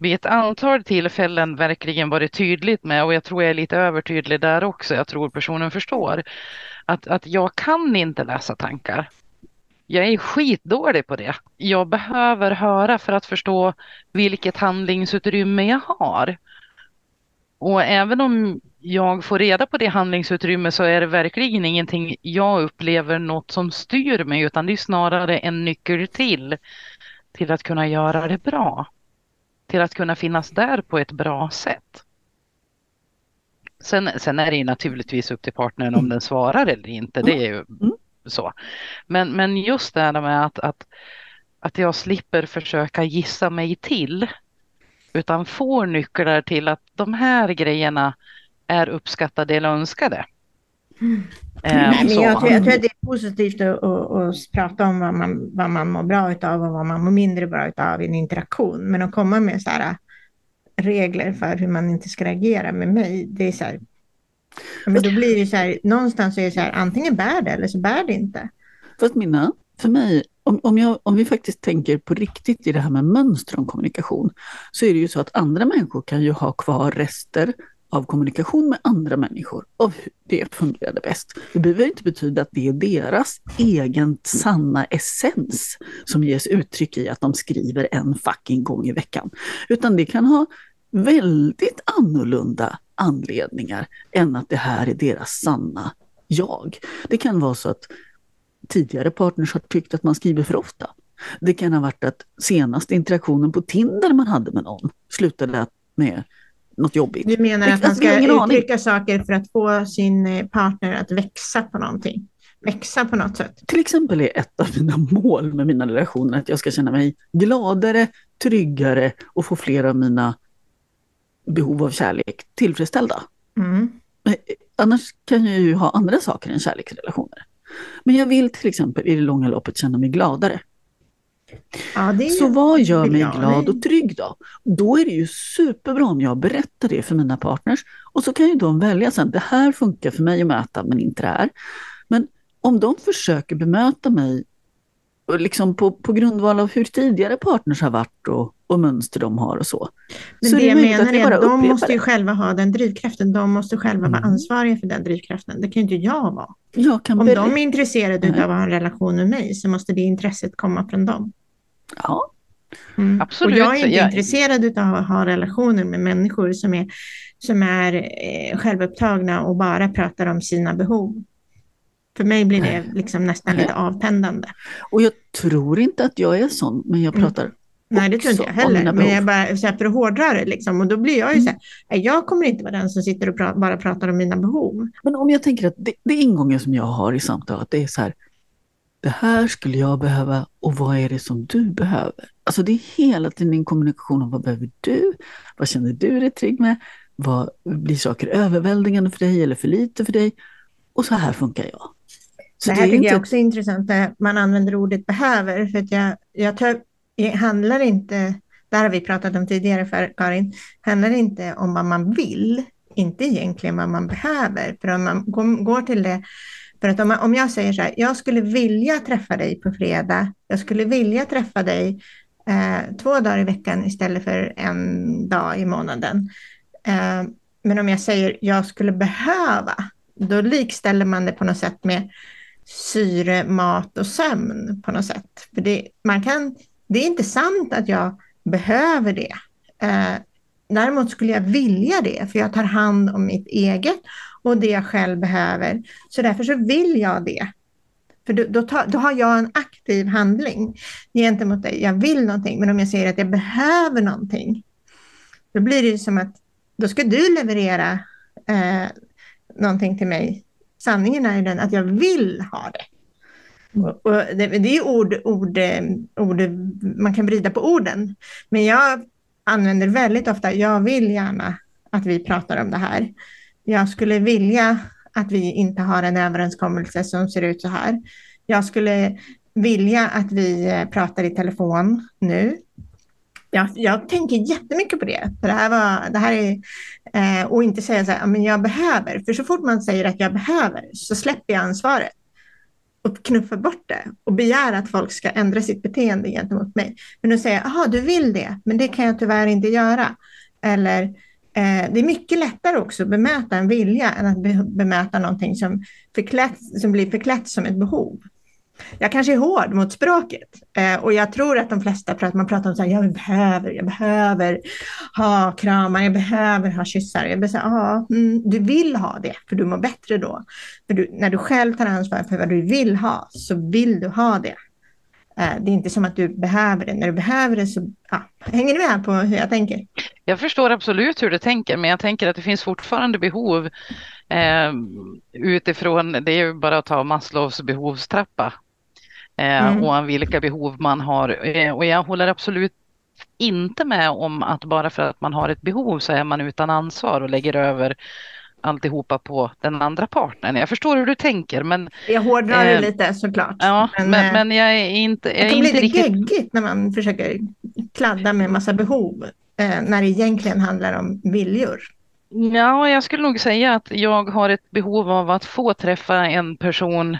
vid ett antal tillfällen verkligen varit tydligt med, och jag tror jag är lite övertydlig där också, jag tror personen förstår, att, att jag kan inte läsa tankar. Jag är skitdålig på det. Jag behöver höra för att förstå vilket handlingsutrymme jag har. Och även om jag får reda på det handlingsutrymme så är det verkligen ingenting jag upplever något som styr mig utan det är snarare en nyckel till till att kunna göra det bra. Till att kunna finnas där på ett bra sätt. Sen, sen är det ju naturligtvis upp till partnern om den svarar eller inte. Det är ju Mm. så. Men, men just det här med att, att, att jag slipper försöka gissa mig till utan får nycklar till att de här grejerna är uppskattade eller önskade. Eh, Nej, men jag, tror, jag tror att det är positivt att, att, att prata om vad man, vad man mår bra utav och vad man mår mindre bra utav i en interaktion. Men att komma med så här regler för hur man inte ska reagera med mig, det är så här, men då blir det så här, någonstans är det så här, antingen bär det eller så bär det inte. Fast Minna, för mig, om, om, jag, om vi faktiskt tänker på riktigt i det här med mönster om kommunikation, så är det ju så att andra människor kan ju ha kvar rester av kommunikation med andra människor av hur det fungerade bäst. Det behöver inte betyda att det är deras egen sanna essens som ges uttryck i att de skriver en fucking gång i veckan. Utan det kan ha väldigt annorlunda anledningar än att det här är deras sanna jag. Det kan vara så att tidigare partners har tyckt att man skriver för ofta. Det kan ha varit att senaste interaktionen på Tinder man hade med någon slutade med något jobbigt. Du menar att man Alltså, ska uttrycka saker för att få sin eh, partner att växa på någonting? Växa på något sätt? Till exempel är ett av mina mål med mina relationer att jag ska känna mig gladare, tryggare och få fler av mina behov av kärlek tillfredsställda. Mm. Men, eh, Annars kan jag ju ha andra saker än kärleksrelationer. Men jag vill till exempel i det långa loppet känna mig gladare. Ja, det Så vad gör mig glad och trygg då? Då är det ju superbra om jag berättar det för mina partners och så kan ju de välja sen, det här funkar för mig att möta men inte det här. Men om de försöker bemöta mig liksom på, på grundval av hur tidigare partners har varit och, och mönster de har och så. Men så det jag menar är att de måste ju det. själva ha den drivkraften. De måste själva vara Mm. ansvariga för den drivkraften. Det kan ju inte jag vara. Jag Om de är intresserade Nej. av att ha en relation med mig så måste det intresset komma från dem. Ja, Mm. Absolut, Och jag är inte jag- intresserad av att ha relationer med människor som är, som är eh, självupptagna och bara pratar om sina behov. För mig blir det liksom nästan lite avtändande. och jag tror inte att jag är sån, men jag Mm. pratar Nej, det tror inte jag heller. Men jag bara, så här, för att hårdra det liksom. Och då blir jag ju Mm. så här, "Nej, jag kommer inte vara den som sitter och pra- bara pratar om mina behov. Men om jag tänker att det, det är ingången som jag har i samtalet, det är så här, det här skulle jag behöva och vad är det som du behöver? Alltså det är hela tiden en kommunikation om vad behöver du? Vad känner du dig trygg med? Vad blir saker överväldigande för dig eller för lite för dig? Och så här funkar jag. Så det här är tycker jag inte- också är intressant, när man använder ordet behöver. För att jag, jag tar, det handlar inte, där har vi pratat om tidigare för Karin, handlar inte om vad man vill, inte egentligen vad man behöver. För om man går till det, för att om, man, om jag säger så här, jag skulle vilja träffa dig på fredag, jag skulle vilja träffa dig eh, två dagar i veckan istället för en dag i månaden. Eh, men om jag säger jag skulle behöva, då likställer man det på något sätt med syre, mat och sömn på något sätt. För det, man kan, det är inte sant att jag behöver det. Eh, däremot skulle jag vilja det, för jag tar hand om mitt eget och det jag själv behöver. Så därför så vill jag det. För då, då, då har jag en aktiv handling gentemot dig. Jag vill någonting, men om jag säger att jag behöver någonting, då blir det som att då ska du leverera eh, någonting till mig. Sanningen är ju den att jag vill ha det. Och, och det, det, är ord, ord, ord, man kan vrida på orden. Men jag använder väldigt ofta, jag vill gärna att vi pratar om det här. Jag skulle vilja att vi inte har en överenskommelse som ser ut så här. Jag skulle vilja att vi eh, pratar i telefon nu. Jag, jag tänker jättemycket på det. För det här var, det här är, eh, och inte säga så här, men jag behöver. För så fort man säger att jag behöver så släpper jag ansvaret och knuffar bort det och begär att folk ska ändra sitt beteende gentemot mig. Men nu säger jag, jaha, du vill det, men det kan jag tyvärr inte göra. Eller Eh, det är mycket lättare också att bemöta en vilja än att bemöta någonting som, förklätt, som blir förklätt som ett behov jag kanske är hård mot språket eh, och jag tror att de flesta pratar, man pratar om så här, jag behöver, jag behöver ha kramar, jag behöver ha kyssar. Jag säga, ja, mm, du vill ha det för du mår bättre då. För du, när du själv tar ansvar för vad du vill ha så vill du ha det. Eh, det är inte som att du behöver det. När du behöver det så ja, hänger du med på hur jag tänker. Jag förstår absolut hur du tänker, men jag tänker att det finns fortfarande behov eh, utifrån, det är ju bara att ta Maslows behovstrappa Eh, mm. och vilka behov man har. Eh, och jag håller absolut inte med om att bara för att man har ett behov så är man utan ansvar och lägger över alltihopa på den andra partnern. Jag förstår hur du tänker men... Jag hårdrar eh, det lite såklart. Ja, men, men, eh, men jag är inte... Jag det kan bli lite riktigt... geggigt när man försöker kladda med massa behov eh, när det egentligen handlar om viljor. Ja, jag skulle nog säga att jag har ett behov av att få träffa en person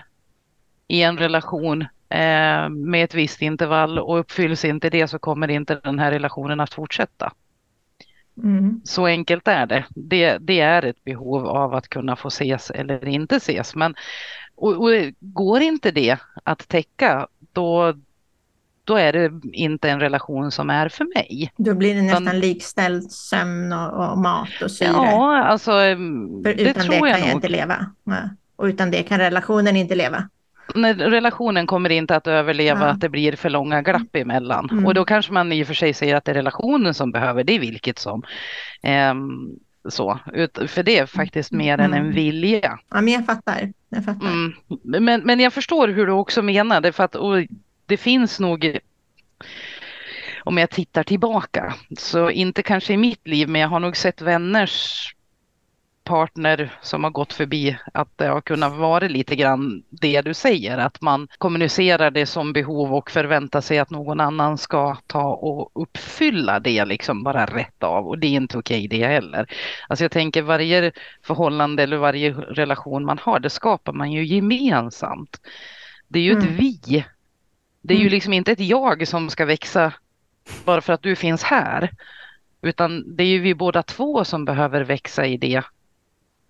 i en relation eh, med ett visst intervall och uppfylls inte det så kommer inte den här relationen att fortsätta. Mm. Så enkelt är det. det. Det är ett behov av att kunna få ses eller inte ses. Men, och, och går inte det att täcka, då, då är det inte en relation som är för mig. Då blir det nästan Utan, likställd sömn och, och, mat och syre. Ja, alltså för det tror det kan jag, jag inte leva. Och utan det kan relationen inte leva när relationen kommer inte att överleva ja. att det blir för långa glapp emellan. Mm. Och då kanske man i och för sig säger att det är relationen som behöver det, vilket som. Um, så, för det är faktiskt mer mm. än en mm. vilja. Ja, men jag fattar. Jag fattar. Mm. Men, men jag förstår hur du också menar, för att det finns nog om jag tittar tillbaka, så inte kanske i mitt liv, men jag har nog sett vänners partner som har gått förbi att det har kunnat vara lite grann det du säger, att man kommunicerar det som behov och förväntar sig att någon annan ska ta och uppfylla det liksom bara rätt av och det är inte okej det heller. Alltså jag tänker varje förhållande eller varje relation man har, det skapar man ju gemensamt. Det är ju mm. ett vi. Det är ju mm. liksom inte ett jag som ska växa bara för att du finns här. Utan det är ju vi båda två som behöver växa i det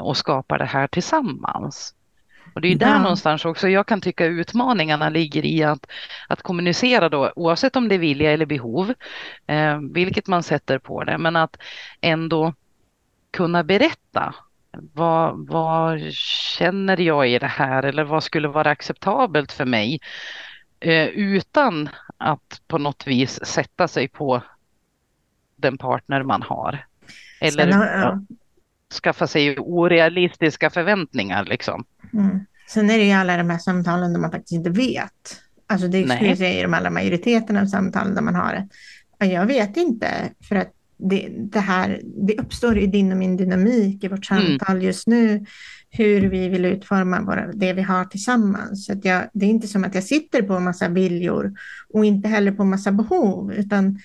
och skapar det här tillsammans. Och det är där ja. någonstans också jag kan tycka utmaningarna ligger i att, att kommunicera då, oavsett om det är vilja eller behov, eh, vilket man sätter på det, men att ändå kunna berätta vad, vad känner jag i det här eller vad skulle vara acceptabelt för mig eh, utan att på något vis sätta sig på den partner man har. Eller, Sen, ja skaffa sig orealistiska förväntningar liksom. Mm. Sen är det ju alla de här samtalen där man faktiskt inte vet. Alltså det skulle jag säga i de allra majoriteten av samtalen där man har det. Jag vet inte, för att det, det här det uppstår i din och min dynamik i vårt mm. samtal mm. just nu, hur vi vill utforma våra, det vi har tillsammans. Så att jag, det är inte som att jag sitter på en massa viljor och inte heller på en massa behov, utan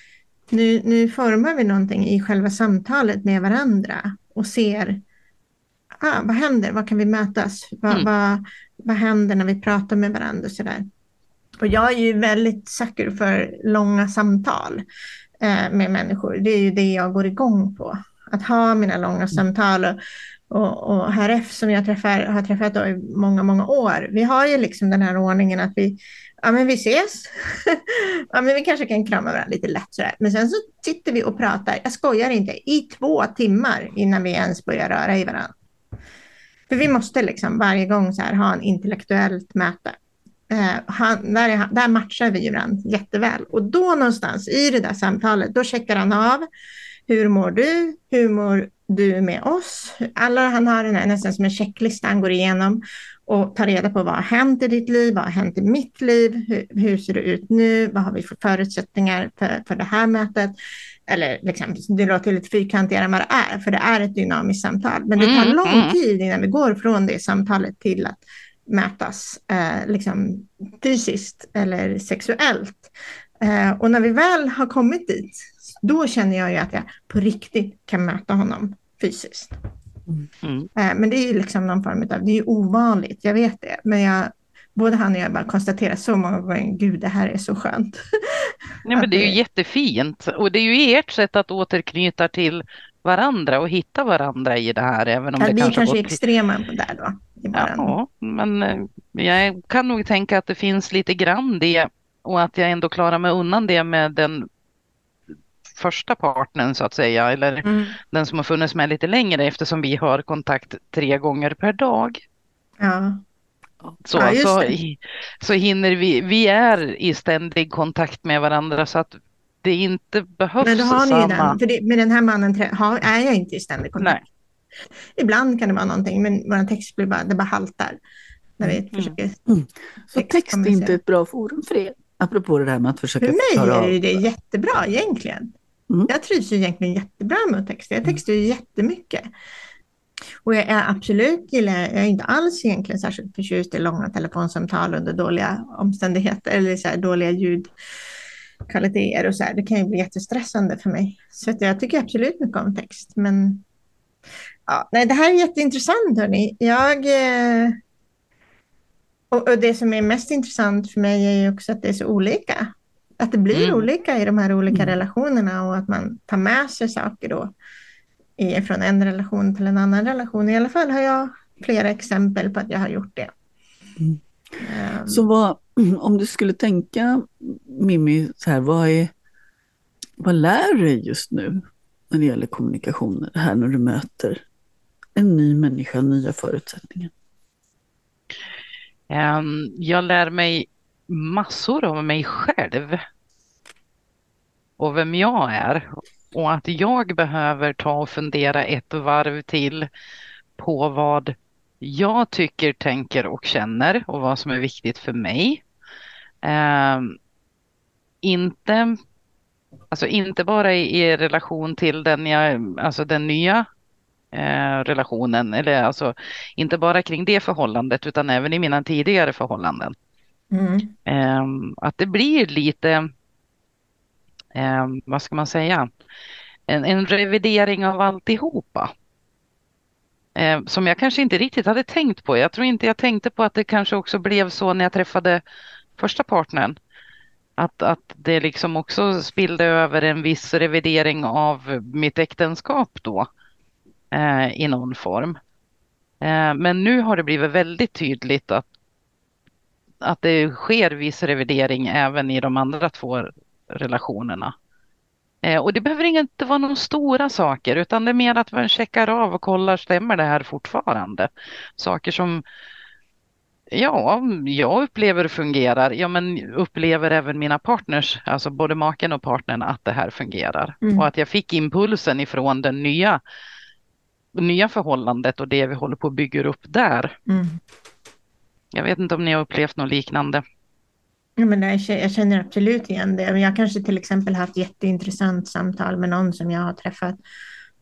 nu, nu formar vi någonting i själva samtalet med varandra och ser ah, vad händer, vad kan vi mötas, vad, mm. vad, vad händer när vi pratar med varandra och sådär. Och jag är ju väldigt säker för långa samtal eh, med människor. Det är ju det jag går igång på. Att ha mina långa mm. samtal. Och, och, och HRF som jag träffar, har träffat i många, många år. Vi har ju liksom den här ordningen att vi, ja men vi ses. ja men vi kanske kan krama varandra lite lätt sådär. Men sen så sitter vi och pratar, jag skojar inte, i två timmar innan vi ens börjar röra i varandra. För vi måste liksom varje gång så här ha en intellektuellt möte. Eh, han, där, är, där matchar vi varandra jätteväl. Och då någonstans i det där samtalet, då checkar han av. Hur mår du? Hur mår du med oss? Alla, han har den här, nästan som en checklista han går igenom och tar reda på vad har hänt i ditt liv, vad har hänt i mitt liv, hur, hur ser det ut nu, vad har vi för förutsättningar för, för det här mötet? Eller liksom, det låter lite fyrkantigare än vad det är, för det är ett dynamiskt samtal. Men det tar Mm, lång mm. tid innan vi går från det samtalet till att mötas eh, liksom, fysiskt eller sexuellt. Eh, och när vi väl har kommit dit, då känner jag ju att jag på riktigt kan möta honom fysiskt. Mm. Eh, men det är ju liksom någon form av, det är ju ovanligt, jag vet det. Men jag, både han och jag bara konstaterar så många gånger, gud det här är så skönt. Nej, men det är ju jättefint och det är ju ert sätt att återknyta till varandra och hitta varandra i det här, även om Ja, det vi kanske kanske är extrema där då. Ja, men eh, jag kan nog tänka att det finns lite grann det och att jag ändå klarar mig undan det med den första partnern så att säga, eller Mm. den som har funnits med lite längre eftersom vi har kontakt tre gånger per dag. Ja. Så, Ja, så, så hinner vi, vi är i ständig kontakt med varandra så att det inte behövs Men då har ni samma. den, för det, med den här mannen har, är jag inte i ständig kontakt. Nej. Ibland kan det vara någonting, men vår text blir bara, det bara haltar. När vi Mm. försöker Så text är inte ett bra forum för er? Apropå det där med att försöka För mig är det det jättebra egentligen. Mm. Jag trivs ju egentligen jättebra med att texta. Jag textar ju jättemycket. Och jag är absolut gillar, jag är inte alls egentligen särskilt förtjust i långa telefonsamtal under dåliga omständigheter eller så dåliga ljudkvaliteter och så här. Det kan ju bli jättestressande för mig. Så att jag tycker absolut mycket om text. Men ja, nej, det här är jätteintressant hörni. Jag eh, och, och det som är mest intressant för mig är ju också att det är så olika. Att det blir Mm. olika i de här olika Mm. relationerna och att man tar med sig saker då i, från en relation till en annan relation. I alla fall har jag flera exempel på att jag har gjort det. Mm. Ehm, Så vad, om du skulle tänka Mimmi, så här, vad, är, vad lär du dig just nu när det gäller kommunikation, här när du möter en ny människa, nya förutsättningar? Ehm, Jag lär mig massor om mig själv och vem jag är och att jag behöver ta och fundera ett varv till på vad jag tycker, tänker och känner och vad som är viktigt för mig. Eh, inte, alltså inte bara i, i relation till den, jag, alltså den nya eh, relationen, eller alltså inte bara kring det förhållandet utan även i mina tidigare förhållanden mm, ehm, att det blir lite, ehm, vad ska man säga, en, en revidering av alltihopa. Ehm, som jag kanske inte riktigt hade tänkt på. Jag tror inte jag tänkte på att det kanske också blev så när jag träffade första partnern. Att, att det liksom också spillde över en viss revidering av mitt äktenskap då. Eh, I någon form. Eh, men nu har det blivit väldigt tydligt att att det sker viss revidering även i de andra två relationerna. Eh, och det behöver inte vara några stora saker utan det är mer att man checkar av och kollar, stämmer det här fortfarande? Saker som Ja, jag upplever fungerar. Ja, men upplever även mina partners, alltså både maken och partnern, att det här fungerar. Mm. Och att jag fick impulsen ifrån den nya, nya förhållandet och det vi håller på att bygga upp där. mm. Jag vet inte om ni har upplevt något liknande. Ja, men jag känner- jag känner absolut igen det. Jag kanske till exempel haft jätteintressant samtal med någon som jag har träffat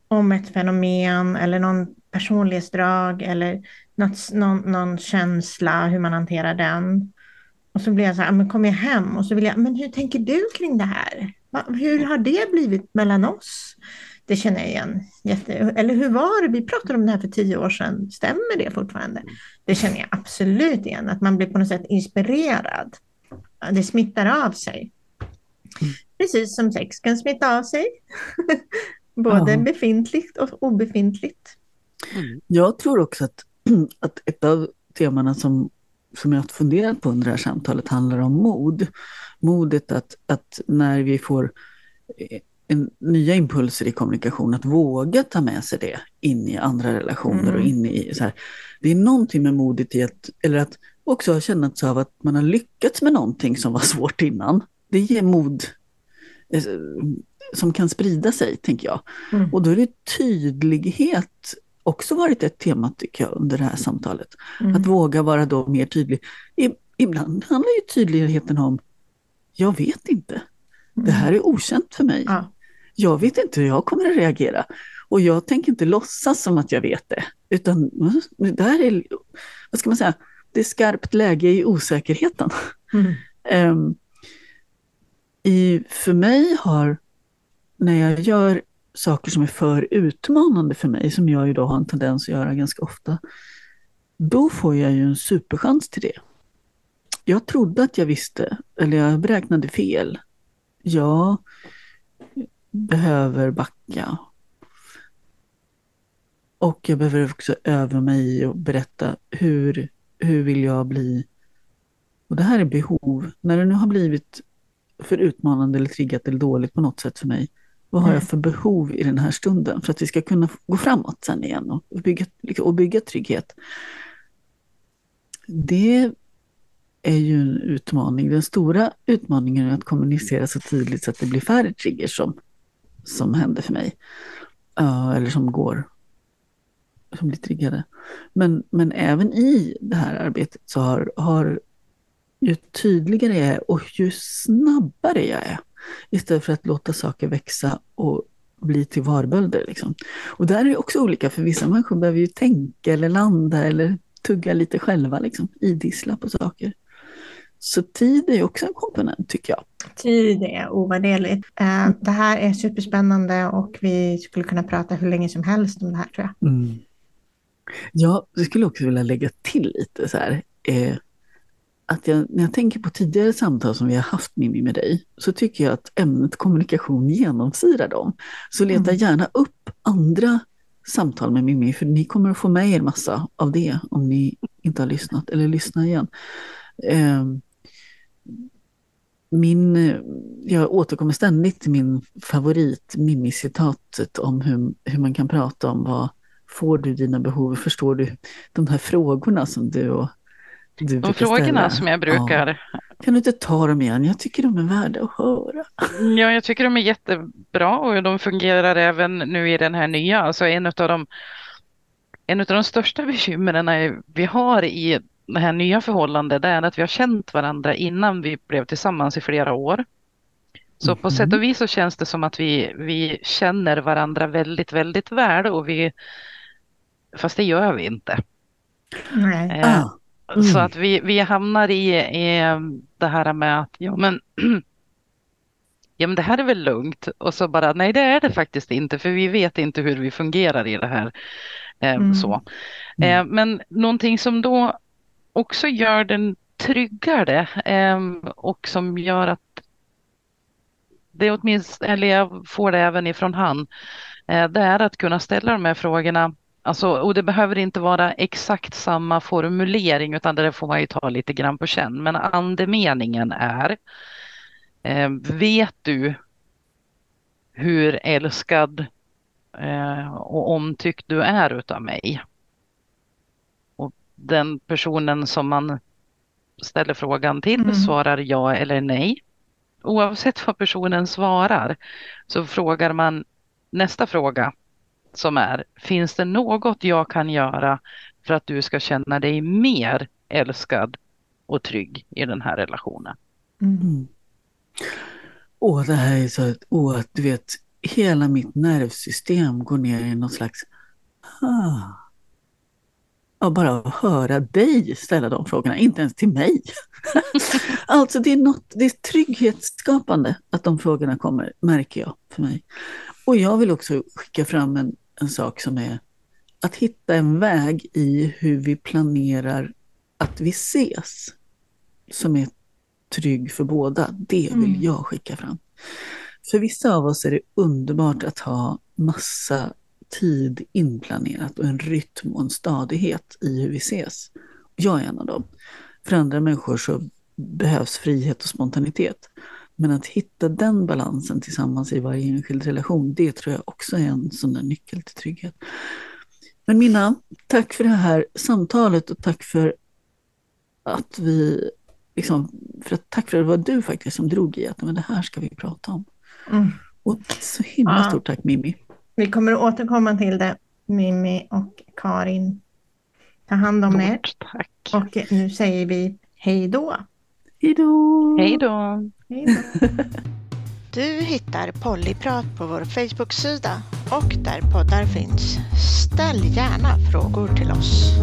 om ett fenomen eller någon personlighetsdrag eller något, någon, någon känsla, hur man hanterar den. Och så blir jag så här, men kommer jag hem och så vill jag, men hur tänker du kring det här? Hur har det blivit mellan oss? Det känner jag igen. Jätte, eller hur var det? Vi pratade om det här för tio år sedan. Stämmer det fortfarande? Det känner jag absolut igen, att man blir på något sätt inspirerad. Det smittar av sig. Precis som sex kan smitta av sig. Både Ja. befintligt och obefintligt. Jag tror också att, att ett av temana som, som jag har funderat på under det här samtalet handlar om mod. Modet att, att när vi får eh, en, nya impulser i kommunikation, att våga ta med sig det in i andra relationer och Mm. in i så här. Det är någonting med modet i att, eller att också har kännats av att man har lyckats med någonting som var svårt innan. Det ger mod eh, som kan sprida sig, tänker jag. Mm. Och då är det tydlighet också varit ett tema, tycker jag, under det här samtalet. Mm. Att våga vara då mer tydlig. Ibland handlar ju tydligheten om, jag vet inte. Mm. Det här är okänt för mig. Ja. Jag vet inte hur jag kommer att reagera. Och jag tänker inte låtsas som att jag vet det. Utan det här är, vad ska man säga, det är skarpt läge i osäkerheten. Mm. um, i, för mig har, när jag gör saker som är för utmanande för mig, som jag ju då har en tendens att göra ganska ofta, då får jag ju en superchans till det. Jag trodde att jag visste, eller jag beräknade fel. Jag behöver backa. Och jag behöver också öva mig i att berätta hur, hur vill jag bli? Och det här är behov. När det nu har blivit för utmanande eller triggat eller dåligt på något sätt för mig, vad har jag för behov i den här stunden för att vi ska kunna gå framåt sen igen och bygga, och bygga trygghet? Det är ju en utmaning. Den stora utmaningen är att kommunicera så tydligt så att det blir färre triggers som, som händer för mig. Uh, eller som går, som blir triggade. Men, men även i det här arbetet så har, har ju tydligare jag är och ju snabbare jag är, Istället för att låta saker växa och bli till varbölder. Liksom. Och där är det också olika, för vissa människor behöver ju tänka eller landa eller tugga lite själva, liksom, idissla på saker. Så tid är också en komponent tycker jag. Tid är ovärderligt. Eh, det här är superspännande och vi skulle kunna prata hur länge som helst om det här tror jag. Mm. Ja, jag skulle också vilja lägga till lite så här. Eh, att jag, när jag tänker på tidigare samtal som vi har haft Mimmi med dig, så tycker jag att ämnet kommunikation genomsyrar dem. Så leta mm. gärna upp andra samtal med Mimmi, för ni kommer att få med er massa av det om ni inte har lyssnat, eller lyssna igen. Eh, min, jag återkommer ständigt till min favorit, Mimmi-citatet om hur, hur man kan prata om vad får du dina behov, förstår du de här frågorna som du och du de frågorna ställa. som jag brukar... Ja. Kan du inte ta dem igen? Jag tycker de är värda att höra. Ja, jag tycker de är jättebra och de fungerar även nu i den här nya. Alltså en av de, en av de största bekymren vi har i det här nya förhållandet är att vi har känt varandra innan vi blev tillsammans i flera år. Så på sätt och mm. vis så känns det som att vi, vi känner varandra väldigt, väldigt väl och vi, fast det gör vi inte. Nej. Eh, ah. Mm. Så att vi, vi hamnar i, i det här med att ja men, ja men det här är väl lugnt och så bara nej det är det faktiskt inte för vi vet inte hur vi fungerar i det här. Eh, mm. så. Eh, men någonting som då också gör den tryggare eh, och som gör att det åtminstone, eller jag får det även ifrån han, eh, det är att kunna ställa de här frågorna Alltså, och det behöver inte vara exakt samma formulering utan det får man ju ta lite grann på känn. Men andemeningen är, eh, vet du hur älskad eh, och omtyckt du är utav mig? Och den personen som man ställer frågan till mm. svarar ja eller nej. Oavsett vad personen svarar så frågar man nästa fråga som är, finns det något jag kan göra för att du ska känna dig mer älskad och trygg i den här relationen? Mm. Åh, det här är så att, åh, du vet, hela mitt nervsystem går ner i någon slags ah. Ja, bara att höra dig ställa de frågorna, inte ens till mig. alltså det är, något, det är trygghetsskapande att de frågorna kommer, märker jag för mig. Och jag vill också skicka fram en, en sak som är att hitta en väg i hur vi planerar att vi ses. Som är trygg för båda. Det vill mm. jag skicka fram. För vissa av oss är det underbart att ha massa tid inplanerat och en rytm och en stadighet i hur vi ses. Jag är en av dem. För andra människor så behövs frihet och spontanitet. Men att hitta den balansen tillsammans i varje enskild relation, det tror jag också är en sån där nyckel till trygghet. Men Minna, tack för det här samtalet och tack för att vi liksom, för att, tack för att det var du faktiskt som drog i att men det här ska vi prata om. Mm. Och så himla stort tack Mimmi. Vi kommer att återkomma till det, Mimmi och Karin. Ta hand om er. Tack. Och nu säger vi hej då. Hej då! Hej då. Hej då. Du hittar Pollyprat på vår Facebook-sida och där poddar finns. Ställ gärna frågor till oss.